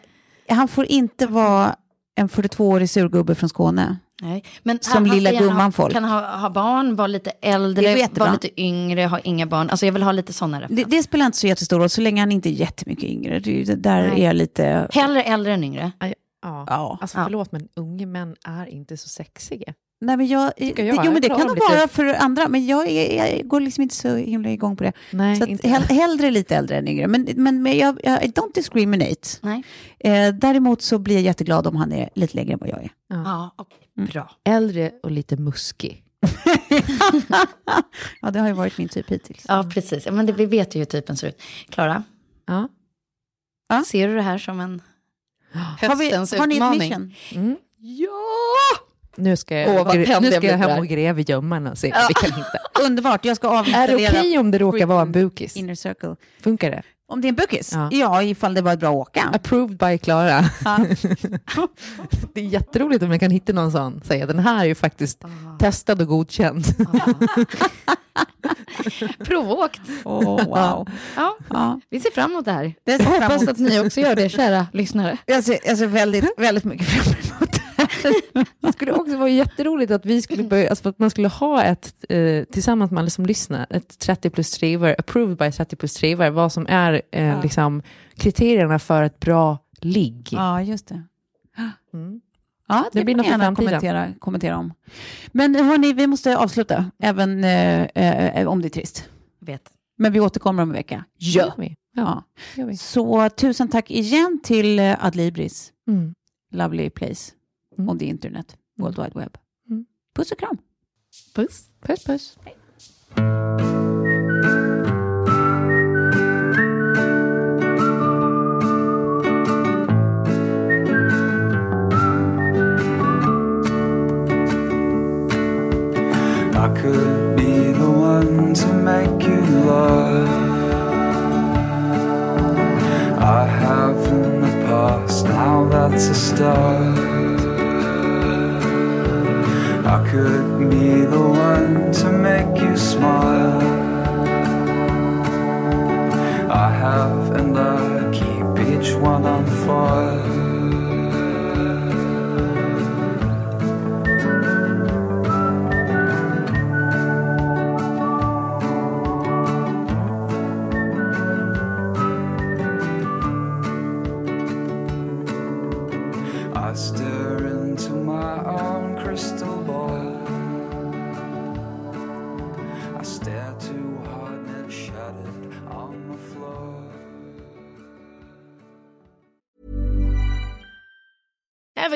Eh, han får inte vara en 42-årig surgubbe från Skåne. nej. Men som lilla gumman ha, folk. Kan ha, ha barn, vara lite Det äldre, vara lite yngre, ha inga barn. Alltså jag vill ha lite sådana Det, referenser. det spelar inte så jättestor roll, så länge han inte är jättemycket yngre. Det, det där Nej. är jag lite... Hellre äldre än yngre. Ja. Ja. Alltså förlåt, men unga män är inte så sexiga. Nej, men jag, Tycker det, jag. jo, men det Jag kan lite- vara för andra, men jag, är, jag går liksom inte så himla igång på det. Nej, så att inte. hell, hellre lite äldre än yngre. Men, men, men jag, jag I don't discriminate. Nej. Eh, däremot så blir jag jätteglad om han är lite längre än vad jag är. Ja, okej. Bra. Äldre och lite muskig. ja, det har ju varit min typ hittills. Ja, precis. Ja, men det, vi vet ju hur typen ser ut. Klara, Ja. ser du det här som en Har, vi, höstens har ni ett utmaning? mission? Mm. Ja! Nu ska jag, Åh, nu ska jag hem och gräva i gömman och se vad vi kan hitta. Underbart, jag ska Är det avinstallera okej om det råkar vara en bukis? Inner Circle. Funkar det? Om det är en bukis? Ja. Ja, ifall det var ett bra åka. Approved by Klara. Ja. Det är jätteroligt om jag kan hitta någon sån. Säga den här är ju faktiskt testad och godkänd. Provåkt. Oh, wow. Ja, Ja. vi ser fram emot det här. Det jag Hoppas att ni också gör det, kära lyssnare. Jag ser, jag ser väldigt, väldigt mycket fram emot det. Det skulle också vara jätteroligt att vi skulle börja, alltså att man skulle ha ett, eh, tillsammans med alla som lyssnar, ett 30 plus triver, approved by 30 plus triver, vad som är eh, liksom, kriterierna för ett bra ligg. Ja, just det. Mm. Ja, det, Det blir något gärna kommentera, kommentera om. Men hörni, vi måste avsluta, även eh, eh, om det är trist. Vet. Men vi återkommer om en vecka. Gör vi. Ja. Så tusen tack igen till eh, Adlibris, Mm. lovely place Mm. on the internet, world wide web. Mm. Puss och kram. Puss. Puss, puss. I could be the one to make you love. I have in the past, now that's a start. I could be the one to make you smile. I have and I keep each one on fire.